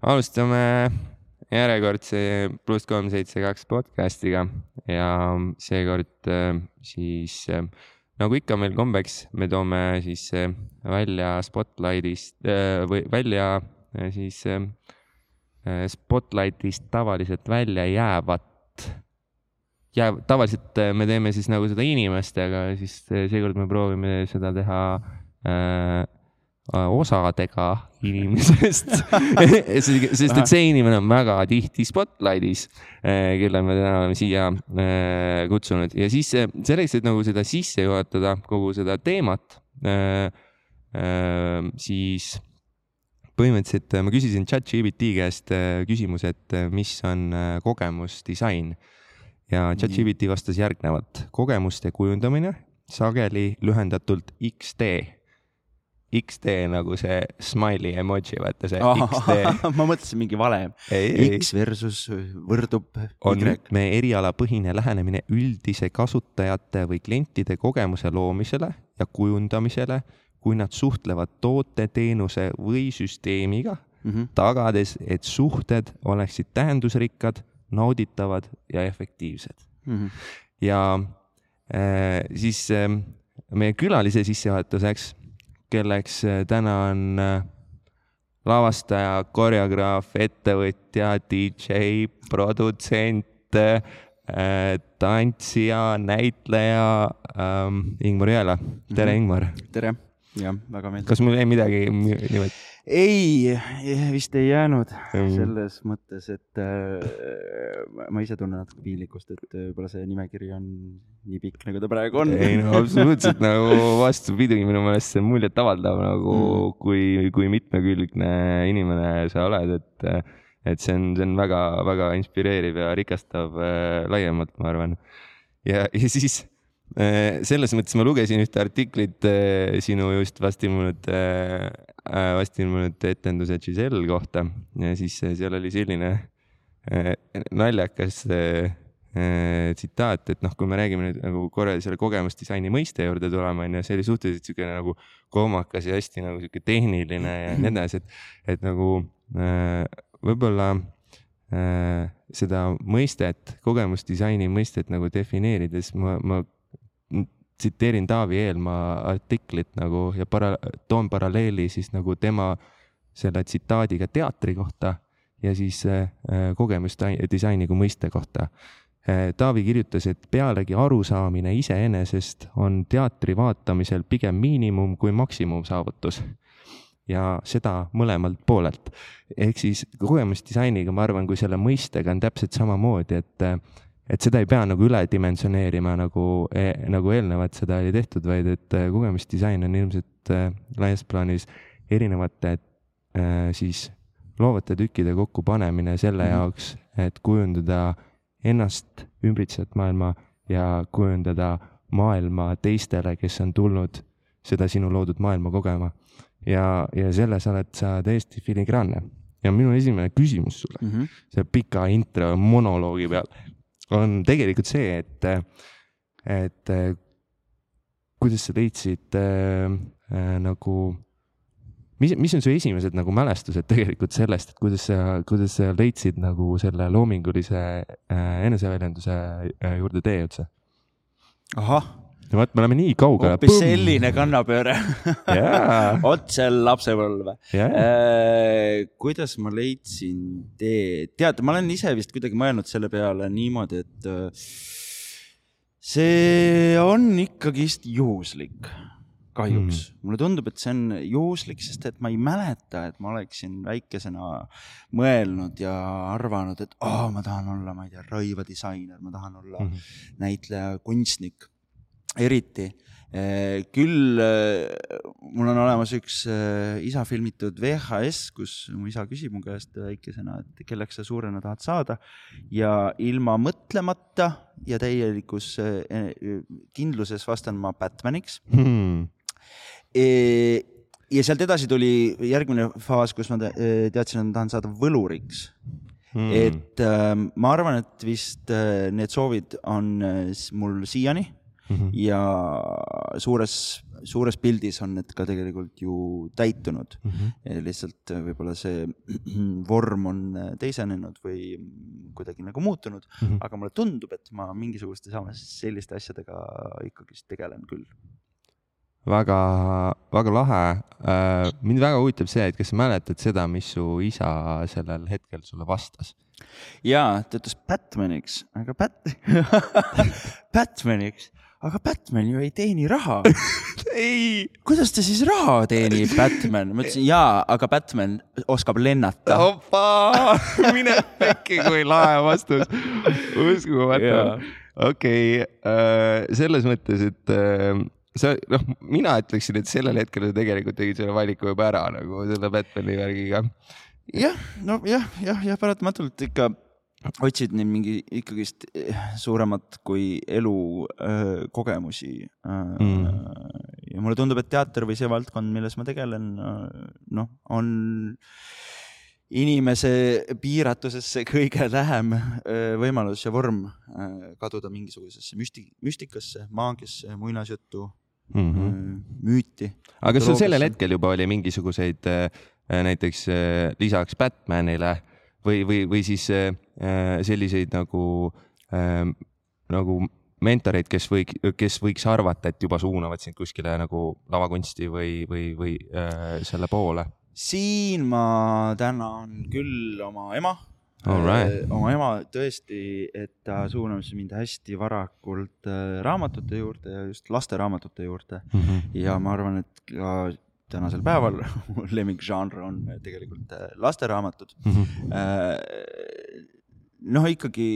alustame järjekordse pluss kolm seitse kaks podcast'iga ja seekord äh, siis äh, nagu ikka meil kombeks, me toome siis äh, välja Spotlightist või välja siis Spotlightist tavaliselt välja jäävat. Jääb, tavaliselt me teeme siis nagu seda inimestega, siis seekord me proovime seda teha Äh, osadega inimesest. Sest et see inimene on väga tihti spotlightis, äh, kelle me täna oleme siia äh, kutsunud. Ja siis selleks, et nagu seda sisse juhatada, kogu seda teemat, siis põhimõtteliselt ma küsisin chat-GPT käest küsimuse, et mis on kogemusdisain. Ja chat-GPT vastas järgnevat. kogemuste kujundamine, sageli lühendatult XD XD nagu see smiley emoji, vaata see oh, XD ma mõtlesin mingi valem. X versus võrdub on Y. me erialapõhine lähenemine üldise kasutajate või klientide kogemuse loomisele ja kujundamisele, kui nad suhtlevad toote, teenuse või süsteemiga mm, -hmm. tagades, et suhted oleksid tähendusrikkad, nauditavad ja efektiivsed mm. -hmm. ja äh, siis äh, meie külalise sissejuhatuseks kelleks äh, täna on äh, lavastaja, koreograaf, ettevõtja, DJ, produtsent, äh, tantsija, näitleja ähm, Ingmar Jõela. tere, mhm. Ingmar! tere! jah, väga meeldiv. kas mul jäi midagi nimelt? Ei, vist ei jäänud mm. selles mõttes, et äh, ma ise tunnen natuke piinlikkust, et võib-olla see nimekiri on nii pikk, nagu ta praegu on. ei no absoluutselt nagu vastupidi, minu meelest see on muljetavaldav nagu mm. kui, kui mitmekülgne inimene sa oled, et, et see on, see on väga-väga inspireeriv ja rikastav äh, laiemalt, ma arvan. ja, ja siis Äh, selles mõttes ma lugesin ühte artiklit äh, sinu just vast ilmunud, äh, vast ilmunud etenduse Giselle kohta ja siis seal oli selline naljakas tsitaat, et noh, kui me räägime nüüd nagu korra selle kogemusdisaini mõiste juurde tulema, onju, see oli suhteliselt siukene nagu kohmakas ja hästi nagu sihuke tehniline ja nii edasi, et, et nagu võib-olla seda mõistet, kogemusdisaini mõistet nagu defineerides ma, ma tsiteerin Taavi Eelmaa artiklit nagu ja para-, toon paralleeli siis nagu tema selle tsitaadiga teatri kohta ja siis äh, kogemusdisaini kui mõiste kohta äh,. Taavi kirjutas, et pealegi arusaamine iseenesest on teatri vaatamisel pigem miinimum kui maksimumsaavutus ja seda mõlemalt poolelt. ehk siis kogemusdisainiga, ma arvan, kui selle mõistega on täpselt samamoodi, et äh, et seda ei pea nagu üledimensioneerima nagu e,, nagu eelnevalt seda oli tehtud, vaid et äh, kogemusdisain on ilmselt äh, laias plaanis erinevate äh, siis loovate tükkide kokkupanemine selle mm -hmm. jaoks, et kujundada ennast ümbritsevat maailma ja kujundada maailma teistele, kes on tulnud seda sinu loodud maailma kogema. ja, ja selles oled sa täiesti filigraanne. ja minu esimene küsimus sulle mm, -hmm. selle pika intro monoloogi peale on tegelikult see, et, et kuidas sa leidsid äh, äh, nagu, mis, mis on su esimesed nagu mälestused tegelikult sellest, et kuidas sa, kuidas sa leidsid nagu selle loomingulise äh, eneseväljenduse äh, juurde tee üldse? ahah no vot, me oleme nii kaugele. hoopis selline kannapööre. Yeah. otse lapsepõlve. Yeah.. Äh, kuidas ma leidsin tee, tead, ma olen ise vist kuidagi mõelnud selle peale niimoodi, et äh, see on ikkagist juhuslik kahjuks. Mm.. mulle tundub, et see on juhuslik, sest et ma ei mäleta, et ma oleksin väikesena mõelnud ja arvanud, et oh, ma tahan olla, ma ei tea, rõivadisainer, ma tahan olla mm -hmm. näitleja, kunstnik eriti. Eh, küll eh, mul on olemas üks eh, isa filmitud VHS, kus mu isa küsib mu käest väikesena, et kelleks sa suurena tahad saada. Ja ilma mõtlemata ja täielikus kindluses vastan ma Batmaniks. Hmm. E ja sealt edasi tuli järgmine faas, kus ma teadsin, et ma tahan saada võluriks. Hmm.. et äh, ma arvan, et vist äh, need soovid on äh, mul siiani mm -hmm. ja suures suures pildis on need ka tegelikult ju täitunud mm. -hmm. lihtsalt võib-olla see vorm on teisenenud või kuidagi nagu muutunud mm, -hmm. aga mulle tundub, et ma mingisuguste selliste asjadega ikkagist tegelen küll väga, väga lahe. mind väga huvitab see, et kas sa mäletad seda, mis su isa sellel hetkel sulle vastas? jaa, ta ütles Batmaniks, aga Bat- Batmaniks aga Batman ju ei teeni raha ei. kuidas ta siis raha teenib, Batman? ma ütlesin jaa, aga Batman oskab lennata. opa, mine pekki, kui lahe vastus. uskumatu. okei, äh, selles mõttes, et äh, sa, noh, mina ütleksin, et sellel hetkel sa tegelikult tegid selle valiku juba ära nagu selle Batman'i värgiga. jah, no jah, jah, jah, paratamatult ikka otsid neid mingi ikkagist eh, suuremat kui elu öö, kogemusi. Mm. ja mulle tundub, et teater või see valdkond, milles ma tegelen, noh, on inimese piiratusesse kõige lähem võimalus ja vorm kaduda mingisugusesse müsti-, müstikasse, maagiasse, muinasjuttu mm, -hmm. müüti. aga kas sul sellel hetkel juba oli mingisuguseid näiteks lisaks Batmanile või, või, või siis äh, selliseid nagu äh,, nagu mentoreid, kes või, kes võiks arvata, et juba suunavad sind kuskile nagu lavakunsti või, või, või äh, selle poole? siin ma tänan küll oma ema. Right. Äh, oma ema tõesti, et ta suunas mind hästi varakult äh, raamatute juurde ja just lasteraamatute juurde mm. -hmm. ja ma arvan, et ka tänasel päeval lemmikžanr on tegelikult äh, lasteraamatud mm. -hmm. noh, ikkagi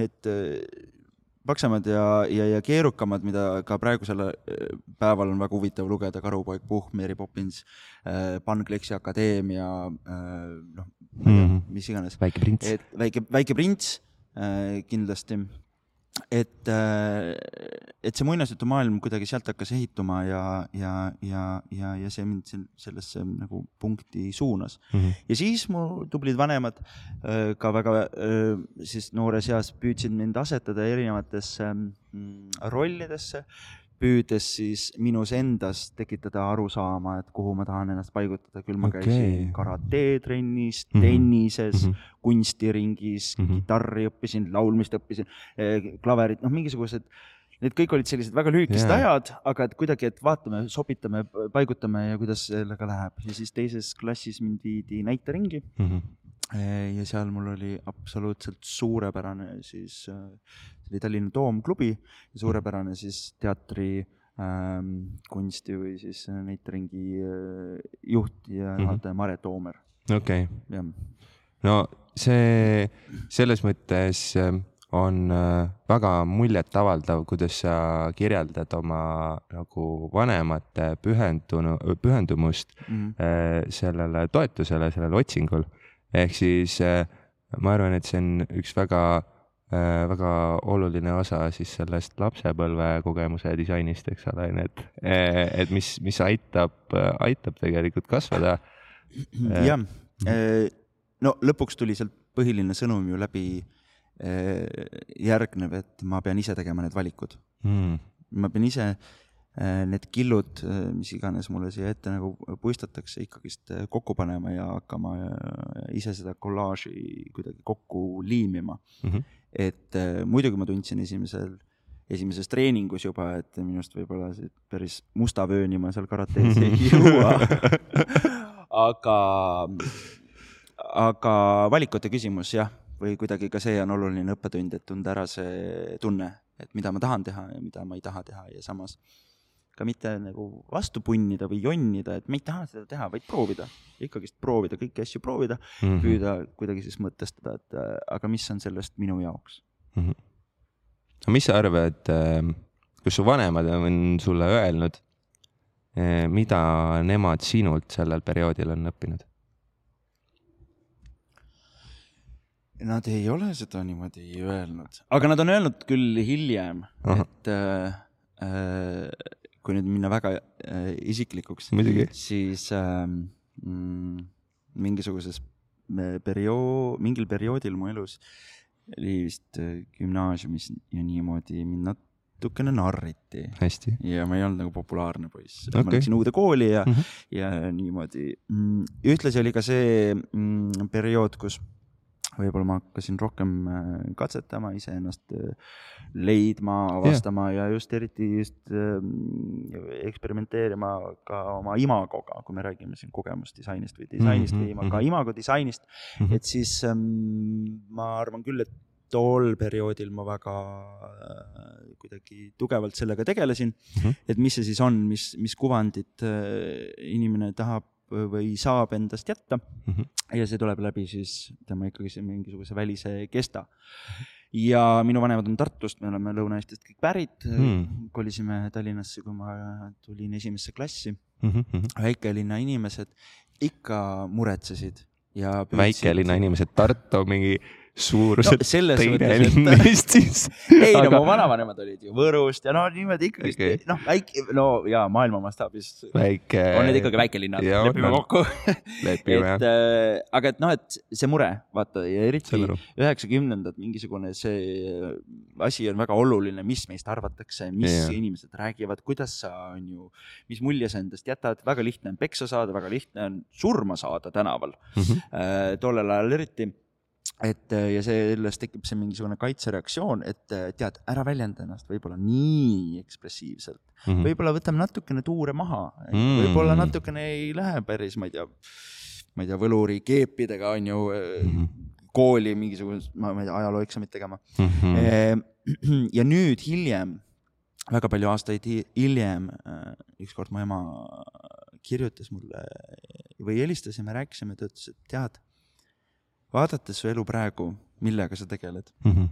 need äh, paksemad ja, ja, ja keerukamad, mida ka praegusel päeval on väga huvitav lugeda, Karupoeg Puhh, Mary Poppins, Pankleksi Akadeemia, noh mm, -hmm. mis iganes. väike prints. väike, väike prints kindlasti et, äh, et see muinasjutumaailm kuidagi sealt hakkas ehituma ja, ja, ja, ja, ja see mind sellesse nagu punkti suunas mm. -hmm. ja siis mu tublid vanemad äh, ka väga äh, siis noores eas püüdsid mind asetada erinevatesse mm, rollidesse püüdes siis minus endas tekitada arusaama, et kuhu ma tahan ennast paigutada, küll ma okay. käisin karate-trennis mm, -hmm. tennises mm, -hmm. kunstiringis mm, -hmm. kitarri õppisin, laulmist õppisin, eh, klaverit, noh, mingisugused Need kõik olid sellised väga lühikesed yeah. ajad, aga et kuidagi, et vaatame, sopitame, paigutame ja kuidas sellega läheb ja siis teises klassis mind viidi näiteringi mm. -hmm ja seal mul oli absoluutselt suurepärane siis see oli Tallinna Toomklubi ja suurepärane siis teatri ähm, kunsti või siis näiteringi äh, juht ja juhataja mm -hmm. Mare Toomer. okei okay.. no see selles mõttes äh, on äh, väga muljetavaldav, kuidas sa kirjeldad oma nagu vanemate pühendunu, pühendumust mm -hmm. sellele toetusele, sellele otsingul. ehk siis ma arvan, et see on üks väga Äh, väga oluline osa siis sellest lapsepõlve kogemuse disainist, eks ole, nii et, äh, et mis, mis aitab, aitab tegelikult kasvada. Äh, jah, no lõpuks tuli sealt põhiline sõnum ju läbi järgnev, et ma pean ise tegema need valikud. Mm.. ma pean ise need killud, mis iganes mulle siia ette nagu puistatakse, ikkagist kokku panema ja hakkama ise seda kollaaži kuidagi kokku liimima. Mm. -hmm et äh, muidugi ma tundsin esimesel, esimeses treeningus juba, et minust võib-olla päris musta vööni ma seal karates ei jõua. Aga, aga valikute küsimus jah, või kuidagi ka see on oluline õppetund, et tunda ära see tunne, et mida ma tahan teha ja mida ma ei taha teha ja samas ka mitte nagu vastu punnida või jonnida, et ma ei taha seda teha, vaid proovida, ikkagist proovida, kõiki asju proovida mm, -hmm. püüda kuidagi siis mõtestada, et äh, aga mis on sellest minu jaoks mm. -hmm. no mis sa arvad, ähm, kas su vanemad on sulle öelnud, äh, mida nemad sinult sellel perioodil on õppinud? Nad ei ole seda niimoodi öelnud, aga nad on öelnud küll hiljem, et äh, äh, kui nüüd minna väga äh, isiklikuks, siis äh, mm, mingisuguses äh, perioo-, mingil perioodil mu elus oli vist äh, gümnaasiumis ja niimoodi mind natukene narriti ja ma ei olnud nagu populaarne poiss okay.. ma läksin uude kooli ja Mhm. ja niimoodi. ühtlasi oli ka see mm, periood, kus võib-olla ma hakkasin rohkem äh, katsetama iseennast äh, leidma, avastama yeah. ja just eriti just äh, eksperimenteerima ka oma imagoga, kui me räägime siin kogemusdisainist või disainist Mhm, või ima- ka mhm. imago disainist Mhm. et siis ähm, ma arvan küll, et tol perioodil ma väga kuidagi tugevalt sellega tegelesin mm, Mhm. -hmm. et mis see siis on, mis, mis kuvandit inimene tahab või saab endast jätta Mhm. ja see tuleb läbi siis tema ikkagi mingisuguse välise kesta. ja minu vanemad on Tartust, me oleme Lõuna-Eestist kõik pärit Hmm. kolisime Tallinnasse, kui ma tulin esimesse klassi. Mhm, väikelinna inimesed ikka muretsesid ja väikelinna inimesed, Tartu on mingi no suuruselt selles teine linn et Eestis. ei no Aga- mu vanavanemad olid ju Võrust ja no niimoodi ikkagi okay. noh, väike, no ja maailma mastaabis väike. on need ikkagi väikelinnad, lepime on. kokku. lepime et jah, äh, aga et noh, et see mure, vaata ja eriti üheksakümnendad mingisugune see asi on väga oluline, mis meist arvatakse, mis yeah. inimesed räägivad, kuidas sa on ju, mis mulje sa endast jätad, väga lihtne on peksa saada, väga lihtne on surma saada tänaval Mhm. äh, tollel ajal eriti. Et äh, ja sellest tekib see mingisugune kaitsereaktsioon, et äh, tead, ära väljenda ennast võib-olla nii ekspressiivselt, Mhm. võib-olla võtame natukene tuure maha Mm. mm., võib-olla natukene ei lähe päris, ma ei tea, ma ei tea, võlurikeepidega on ju mm. kooli mingisugust, ma ei tea, ajalooeksamit tegema mm.. ja nüüd hiljem, väga palju aastaid hi- hiljem, ükskord mu ema kirjutas mulle või helistas ja me rääkisime, ta ütles, et tead, vaadates su elu praegu, millega sa tegeled, Mhm.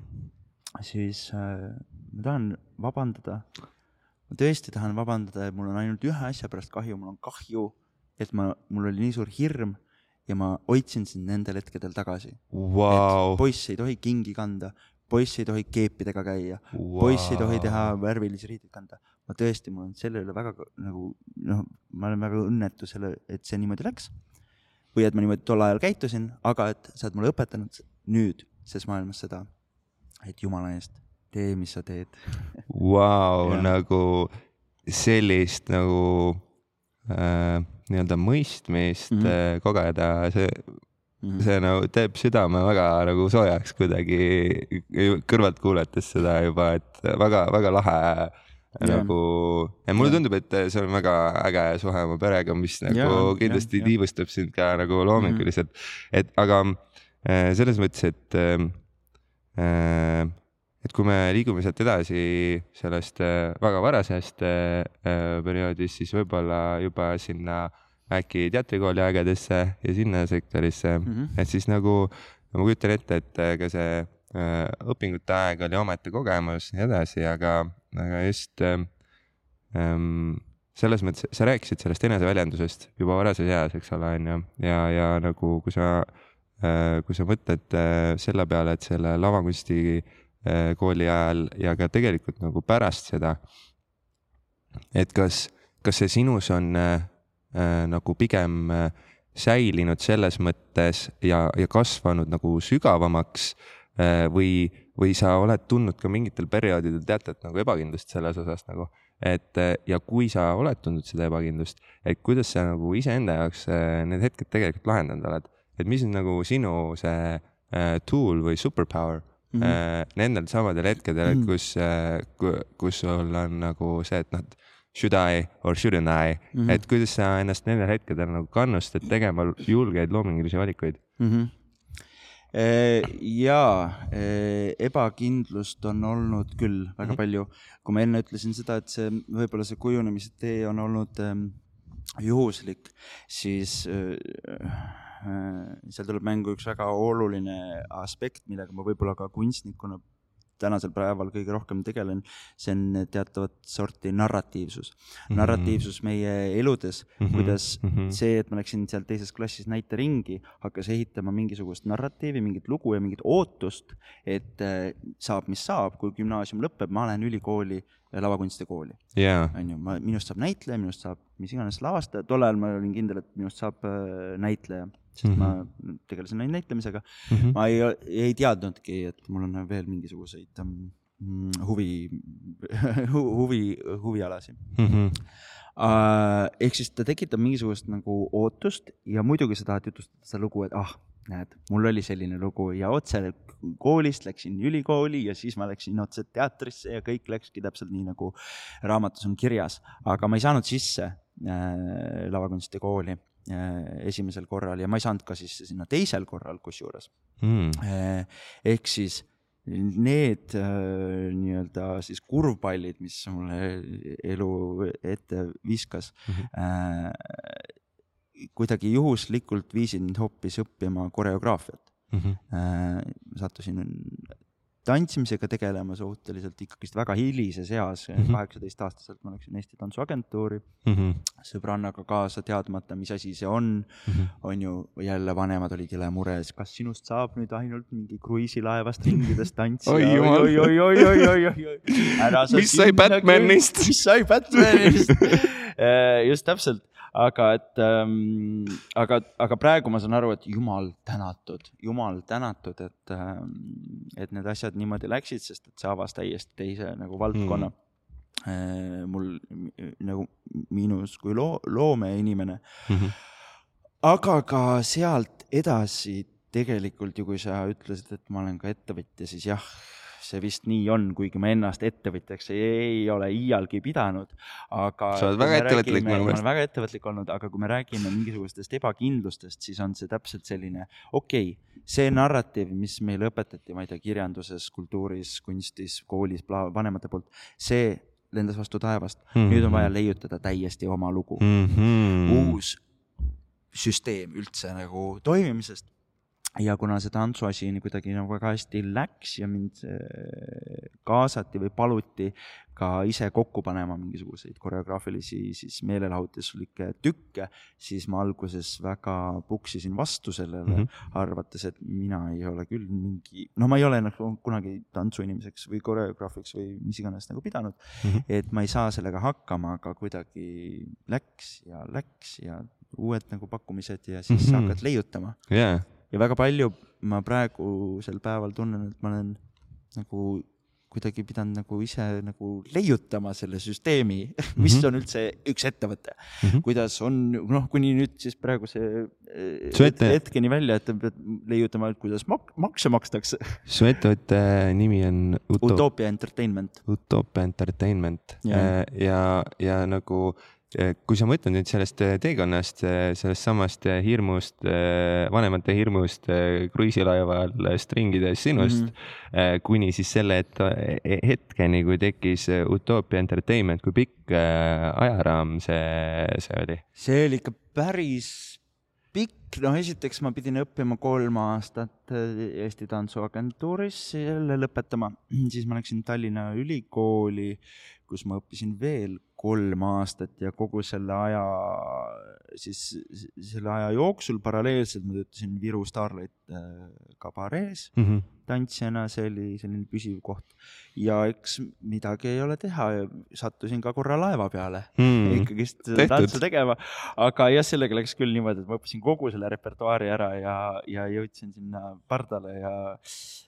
siis äh, ma tahan vabandada. ma tõesti tahan vabandada, et mul on ainult ühe asja pärast kahju, mul on kahju, et ma, mul oli nii suur hirm ja ma hoidsin sind nendel hetkedel tagasi. Vau, poiss ei tohi kingi kanda, poiss ei tohi keepidega käia, poiss ei tohi teha värvilisi riideid kanda. ma tõesti, mul on selle üle väga nagu noh, ma olen väga õnnetu selle, et see niimoodi läks. Või et ma niimoodi tol ajal käitusin, aga et sa oled mulle õpetanud nüüd ses maailmas seda, et jumala eest tee, mis sa teed. Vau, Jah. nagu sellist nagu äh, nii-öelda mõistmist mm. -hmm. kogeda, see, Mhm. see nagu teeb südame väga nagu soojaks kuidagi kõrvalt kuulates seda juba, et väga-väga lahe Jah. nagu ja mulle Jah. tundub, et see on väga äge suhe oma perega, mis nagu Jah, kindlasti jah, jah. tiivustab sind ka nagu loominguliselt, et aga äh, selles mõttes, et äh, et kui me liigume sealt edasi sellest äh, väga varasest perioodist, siis võib-olla juba sinna äkki teatrikooli aegadesse ja sinna sektorisse mm. -hmm. et siis nagu ma kujutan ette, et ka see õpingute aeg oli omaette kogemus ja nii edasi, aga, aga just ähm, ähm, selles mõttes, sa rääkisid sellest eneseväljendusest juba varases eas, eks ole, on ju, ja, ja nagu kui sa äh, kui sa mõtled äh, selle peale, et selle lavakunsti äh, kooli ajal ja ka tegelikult nagu pärast seda, et kas, kas see sinus on äh, äh, nagu pigem äh, säilinud selles mõttes ja, ja kasvanud nagu sügavamaks või, või sa oled tundnud ka mingitel perioodidel teatud nagu ebakindlust selles osas nagu, et ja kui sa oled tundnud seda ebakindlust, et kuidas sa nagu iseenda jaoks äh, need hetked tegelikult lahendanud oled, et mis on nagu sinu see äh, tool või superpower mm. -hmm. nendel samadel hetkedel, Mhm. kus, kus sul on nagu see, et noh, should I or shouldn't I mm. -hmm. et kuidas sa ennast nendel hetkedel nagu kannustad tegema julgeid loomingulisi valikuid mm. -hmm. Ja eh, ebakindlust on olnud küll väga Mhm. palju, kui ma enne ütlesin seda, et see võib-olla see kujunemise tee on olnud ähm, juhuslik, siis äh, äh, seal tuleb mängu üks väga oluline aspekt, millega ma võib-olla ka kunstnikuna tänasel päeval kõige rohkem tegelen, see on teatavat sorti narratiivsus. narratiivsus meie eludes, Mhm, kuidas mhm. see, et ma läksin seal teises klassis näiteringi, hakkas ehitama mingisugust narratiivi, mingit lugu ja mingit ootust, et äh, saab, mis saab, kui gümnaasium lõpeb, ma lähen ülikooli, lavakunstide kooli, jaa, on ju, ma, minust saab näitleja, minust saab mis iganes lavastaja, tol ajal ma olin kindel, et minust saab äh, näitleja, sest mm -hmm. ma tegelesin ainult näitlemisega. Mhm. ma ei, ei teadnudki, et mul on veel mingisuguseid mm, huvi hu, huvi, huvialasid mm. -hmm. Uh, ehk siis ta tekitab mingisugust nagu ootust ja muidugi sa tahad jutustada seda lugu, et ah, näed, mul oli selline lugu ja otse koolist läksin ülikooli ja siis ma läksin otse teatrisse ja kõik läkski täpselt nii, nagu raamatus on kirjas. aga ma ei saanud sisse äh, lavakunstide kooli äh, esimesel korral ja ma ei saanud ka sisse sinna teisel korral kusjuures mm.. Äh, ehk siis need äh, nii-öelda siis kurvpallid, mis mulle elu ette viskas mm, -hmm. äh, kuidagi juhuslikult viisid mind hoopis õppima koreograafiat mm. -hmm. Äh, sattusin tantsimisega tegelema suhteliselt ikkagist väga hilises eas mm, kaheksateist -hmm. aastaselt ma läksin Eesti Tantsuagentuuri mm -hmm. sõbrannaga kaasa, teadmata, mis asi see on mm. -hmm. on ju, jälle vanemad olid jõle mures, kas sinust saab nüüd ainult mingi kruiisilaevast ringides tantsija oi oi, oi, oi, oi, oi, oi, oi. mis sai Batmanist? mis sai Batmanist just täpselt aga et ähm,, aga, aga praegu ma saan aru, et jumal tänatud, jumal tänatud, et ähm,, et need asjad niimoodi läksid, sest et see avas täiesti teise nagu valdkonna mm mul nagu miinus kui loo, loomeinimene mm. -hmm. aga ka sealt edasi tegelikult ju, kui sa ütlesid, et ma olen ka ettevõtja, siis jah, see vist nii on, kuigi ma ennast ettevõtjaks ei, ei ole iialgi pidanud, aga. sa oled väga ettevõtlik minu meelest. ma olen väga ettevõtlik olnud, aga kui me räägime mingisugustest ebakindlustest, siis on see täpselt selline, okei okay,, see narratiiv, mis meile õpetati, ma ei tea, kirjanduses, kultuuris, kunstis, koolis, vanemate poolt, see lendas vastu taevast mm. -hmm. nüüd on vaja leiutada täiesti oma lugu mm. -hmm. uus süsteem üldse nagu toimimisest ja kuna see tantsuasi kuidagi nagu väga hästi läks ja mind äh, kaasati või paluti ka ise kokku panema mingisuguseid koreograafilisi siis meelelahutuslikke tükke, siis ma alguses väga puksisin vastu sellele mm, -hmm. arvates, et mina ei ole küll mingi, no ma ei ole nagu kunagi tantsuinimeseks või koreograafiks või mis iganes nagu pidanud mm. -hmm. et ma ei saa sellega hakkama, aga kuidagi läks ja läks ja uued nagu pakkumised ja siis mm -hmm. hakkad leiutama yeah ja väga palju ma praegusel päeval tunnen, et ma olen nagu kuidagi pidanud nagu ise nagu leiutama selle süsteemi, mis mm -hmm. on üldse üks ettevõte mm. -hmm. kuidas on, noh, kuni nüüd siis praeguse ette... hetkeni välja, et pead leiutama, et kuidas mak makse makstakse. su ettevõtte nimi on Utop... Utopia Entertainment. Utopia Entertainment ja, ja, ja nagu kui sa mõtled nüüd sellest äh, teekonnast, äh, sellest samast hirmust, vanemate hirmust kruiisilaeval stringides sinust mm, -hmm. kuni siis selle et, hetkeni, kui tekkis Utopia Entertainment, kui pikk ajaraam see, see oli? see oli ikka päris pikk, noh, esiteks ma pidin õppima kolm aastat Eesti Tantsuagentuuris, jälle lõpetama, siis ma läksin Tallinna Ülikooli, kus ma õppisin veel kolm aastat ja kogu selle aja, siis selle aja jooksul paralleelselt ma töötasin Viru Starlight äh, kabarees mm -hmm. Tantsijana, see oli selline püsiv koht. ja eks midagi ei ole teha, sattusin ka korra laeva peale mm ikkagist tantsu tegema, aga jah, sellega läks küll niimoodi, et ma õppisin kogu selle repertuaari ära ja, ja jõudsin sinna pardale ja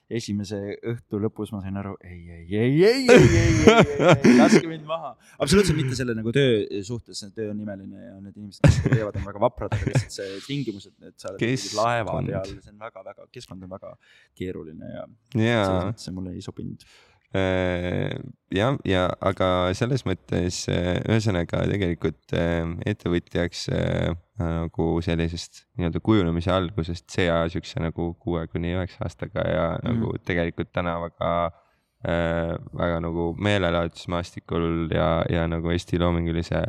esimese õhtu lõpus ma sain aru, ei, ei, ei, ei, ei, ei, ei, ei, laske mind maha. absoluutselt mitte selle nagu töö suhtes, see töö on imeline ja need inimesed, kes seda teevad, on väga vaprad, aga lihtsalt see tingimused, et sa oled laeva peal, see on väga-väga, keskkond on väga keeruline ja, ja. selles mõttes see mulle ei sobinud. Äh, jah, ja aga selles mõttes äh, ühesõnaga tegelikult äh, ettevõtjaks nagu sellisest nii-öelda kujunemise algusest see aja siukse nagu kuue kuni üheksa aastaga ja mm nagu tegelikult täna väga äh,, väga nagu meelelahutusmaastikul ja, ja nagu Eesti loomingulise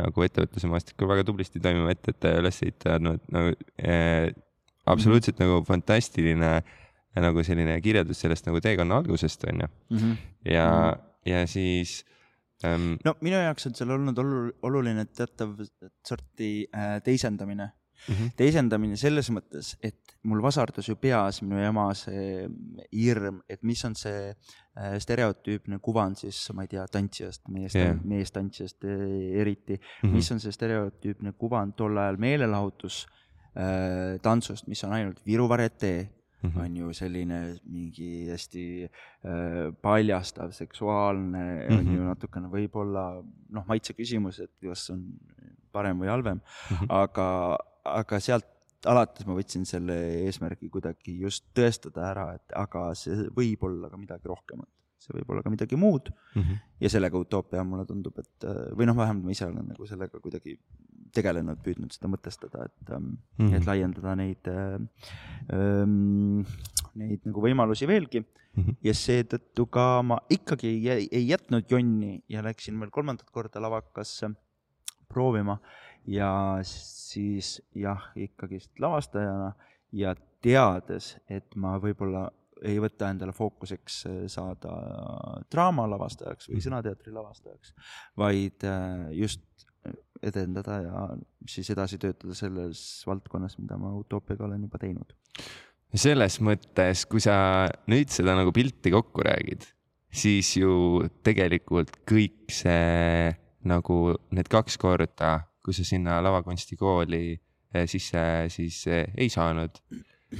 nagu ettevõtluse maastikul väga tublisti toimiva ettevõtte üles ehitanud nagu äh, absoluutselt mm nagu fantastiline nagu selline kirjeldus sellest nagu teekonna algusest on ju mm. -hmm. ja mm, -hmm. ja siis ähm,. no minu jaoks on seal olnud oluline teatav sorti äh, teisendamine mm. -hmm. teisendamine selles mõttes, et mul vasardus ju peas minu ema see hirm, et mis on see äh, stereotüüpne kuvand siis, ma ei tea, tantsijast, meest yeah., meestantsijast äh, eriti mm. -hmm. mis on see stereotüüpne kuvand tol ajal meelelahutus äh, tantsust, mis on ainult Viru varietee mm -hmm. on ju selline mingi hästi äh, paljastav, seksuaalne mm, -hmm. on ju mhm. natukene võib-olla noh, maitse küsimus, et kas on parem või halvem mm, -hmm. aga, aga sealt alates ma võtsin selle eesmärgi kuidagi just tõestada ära, et aga see võib olla ka midagi rohkemat, see võib olla ka midagi muud mm. -hmm. ja sellega utoopia mulle tundub, et või noh, vähemalt ma ise olen nagu sellega kuidagi tegelenud, püüdnud seda mõtestada, et mm, -hmm. et laiendada neid ähm,, neid nagu võimalusi veelgi mm. -hmm. ja seetõttu ka ma ikkagi ei, ei jätnud jonni ja läksin veel kolmandat korda lavakasse proovima ja siis jah, ikkagist lavastajana ja teades, et ma võib-olla ei võta endale fookuseks äh, saada draamalavastajaks või mhm. sõnateatri lavastajaks, vaid äh, just edendada ja siis edasi töötada selles valdkonnas, mida ma utoopiaga olen juba teinud. selles mõttes, kui sa nüüd seda nagu pilti kokku räägid, siis ju tegelikult kõik see nagu need kaks korda kui sa sinna lavakunstikooli eh, sisse siis ei saanud.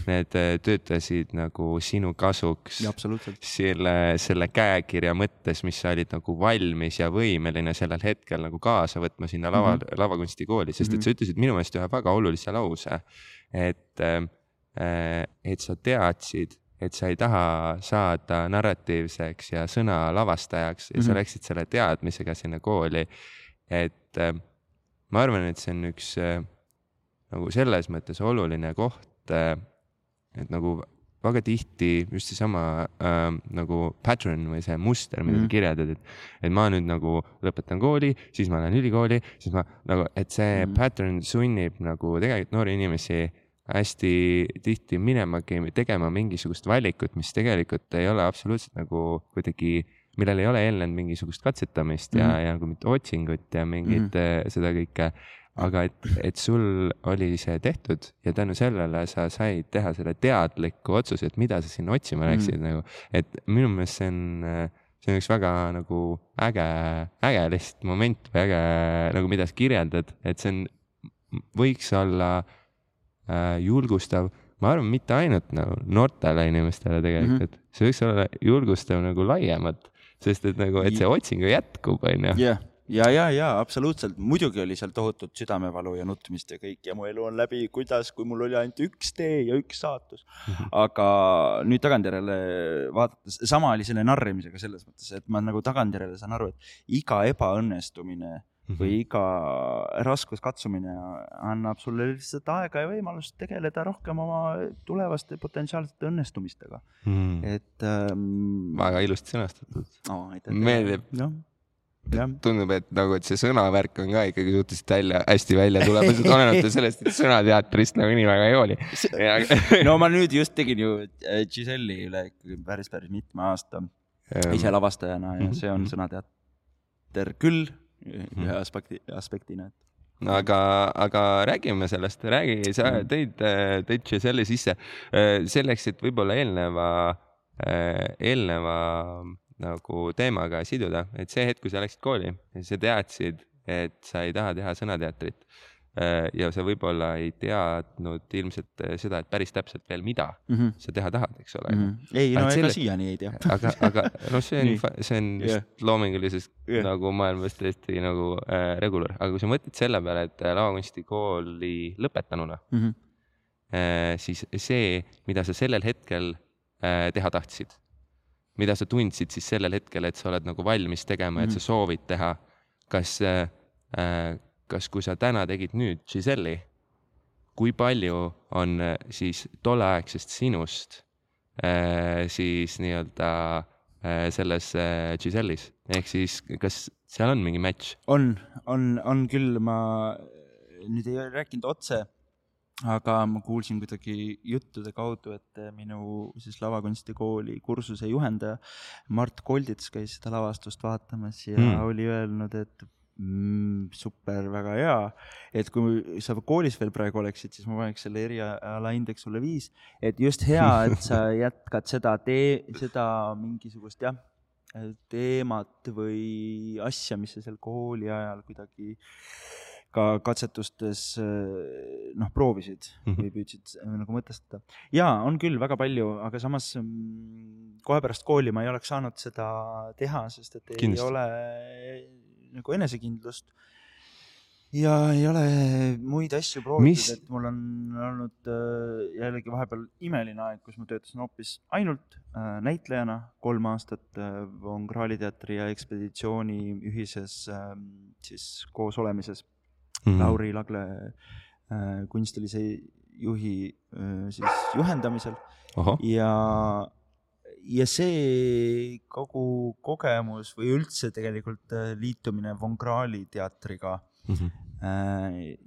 Need eh, töötasid nagu sinu kasuks. selle, selle käekirja mõttes, mis sa olid nagu valmis ja võimeline sellel hetkel nagu kaasa võtma sinna lava mm, -hmm. lavakunstikooli, sest et mhm. sa ütlesid minu meelest ühe väga olulise lause. et, et sa teadsid, et sa ei taha saada narratiivseks ja sõnalavastajaks ja mm -hmm. sa mhm. läksid selle teadmisega sinna kooli, et ma arvan, et see on üks äh, nagu selles mõttes oluline koht äh,, et nagu väga tihti just seesama äh, nagu pattern või see muster, mida mm sa kirjeldad, et, et ma nüüd nagu lõpetan kooli, siis ma lähen ülikooli, siis ma nagu, et see mm pattern sunnib nagu tegelikult noori inimesi hästi tihti minemagi tegema mingisugust valikut, mis tegelikult ei ole absoluutselt nagu kuidagi millel ei ole eelnenud mingisugust katsetamist ja mm, -hmm. ja nagu mitte otsingut ja mingit mm -hmm. seda kõike. Aga et, et sul oli see tehtud ja tänu sellele sa said teha selle teadliku otsuse, et mida sa sinna otsima mhm. läksid mm nagu, et minu meelest see on see on üks väga nagu äge, äge lihtsalt moment või äge nagu, mida sa kirjeldad, et see on, võiks olla äh, julgustav ma arvan, mitte ainult nagu noortele inimestele tegelikult mm, -hmm. see võiks olla julgustav nagu laiemalt sest et nagu, et see otsing ju jätkub, onju. jah, ja, ja, ja absoluutselt, muidugi oli seal tohutut südamevalu ja nutmist ja kõik ja mu elu on läbi, kuidas, kui mul oli ainult üks tee ja üks saatus. Mhm. aga nüüd tagantjärele vaadates, sama oli selle narrimisega selles mõttes, et ma nagu tagantjärele saan aru, et iga ebaõnnestumine või mhm. iga raskuskatsumine annab sulle lihtsalt aega ja võimalust tegeleda rohkem oma tulevaste potentsiaalsete õnnestumistega mm.. et ähm.... väga ilusti sõnastatud oh,. meeldib no tundub, et nagu, et see sõnavärk on ka ikkagi suhteliselt välja, hästi välja tulemas, et olenemata sellest, et sõnateatrist nagu nii väga ei hooli no ma nüüd just tegin ju äh, Giselle'i üle päris, päris mitme aasta ise lavastajana ja see on mhm. sõnateater küll Mhm. ühe aspekti, aspektina, et no aga, aga räägime sellest, räägi, sa mhm. tõid, tõid Giselle sisse äh, selleks, et võib-olla eelneva, äh, eelneva nagu teemaga siduda, et see hetk, kui sa läksid kooli, sa teadsid, et sa ei taha teha sõnateatrit Äh, ja sa võib-olla ei teadnud ilmselt äh, seda, et päris täpselt veel, mida mm -hmm. sa teha tahad, eks ole mm. -hmm. ei, no ega selle... siiani ei tea aga, aga noh, see on, see on just yeah. loomingulisest yeah. nagu maailmast täiesti nagu äh, regular, aga kui sa mõtled selle peale, et äh, lavakunstikooli lõpetanuna mm, -hmm. äh, siis see, mida sa sellel hetkel äh, teha tahtsid, mida sa tundsid siis sellel hetkel, et sa oled nagu valmis tegema et sa mhm. soovid teha, kas äh, kas, kui sa täna tegid nüüd Giselle'i, kui palju on äh, siis tolleaegsest sinust äh, siis nii-öelda äh, selles Giselle'is, ehk siis kas seal on mingi match? on, on, on küll, ma nüüd ei rääkinud otse, aga ma kuulsin kuidagi juttude kaudu, et minu siis lavakunstikooli kursuse juhendaja Mart Koldits käis seda lavastust vaatamas ja mm. oli öelnud, et mm, super, väga hea. et kui sa koolis veel praegu oleksid, siis ma paneks selle eriala indeks sulle viis, et just hea, et sa jätkad seda tee, seda mingisugust jah, teemat või asja, mis sa seal kooli ajal kuidagi ka katsetustes äh, noh, proovisid mm -hmm. või püüdsid äh, nagu mõtestada. ja on küll väga palju, aga samas mm, kohe pärast kooli ma ei oleks saanud seda teha, sest et Kindlasti. ei ole nagu enesekindlust ja ei ole muid asju proovitud Mis..., et mul on olnud äh, jällegi vahepeal imeline aeg, kus ma töötasin hoopis ainult äh, näitlejana kolm aastat äh, Von Krahli teatri ja ekspeditsiooni ühises äh, siis koosolemises mm. -hmm. Lauri Lagle äh, kunstilise juhi äh, siis juhendamisel ja ja see kogu kogemus või üldse tegelikult äh, liitumine Von Krahli teatriga mm. -hmm.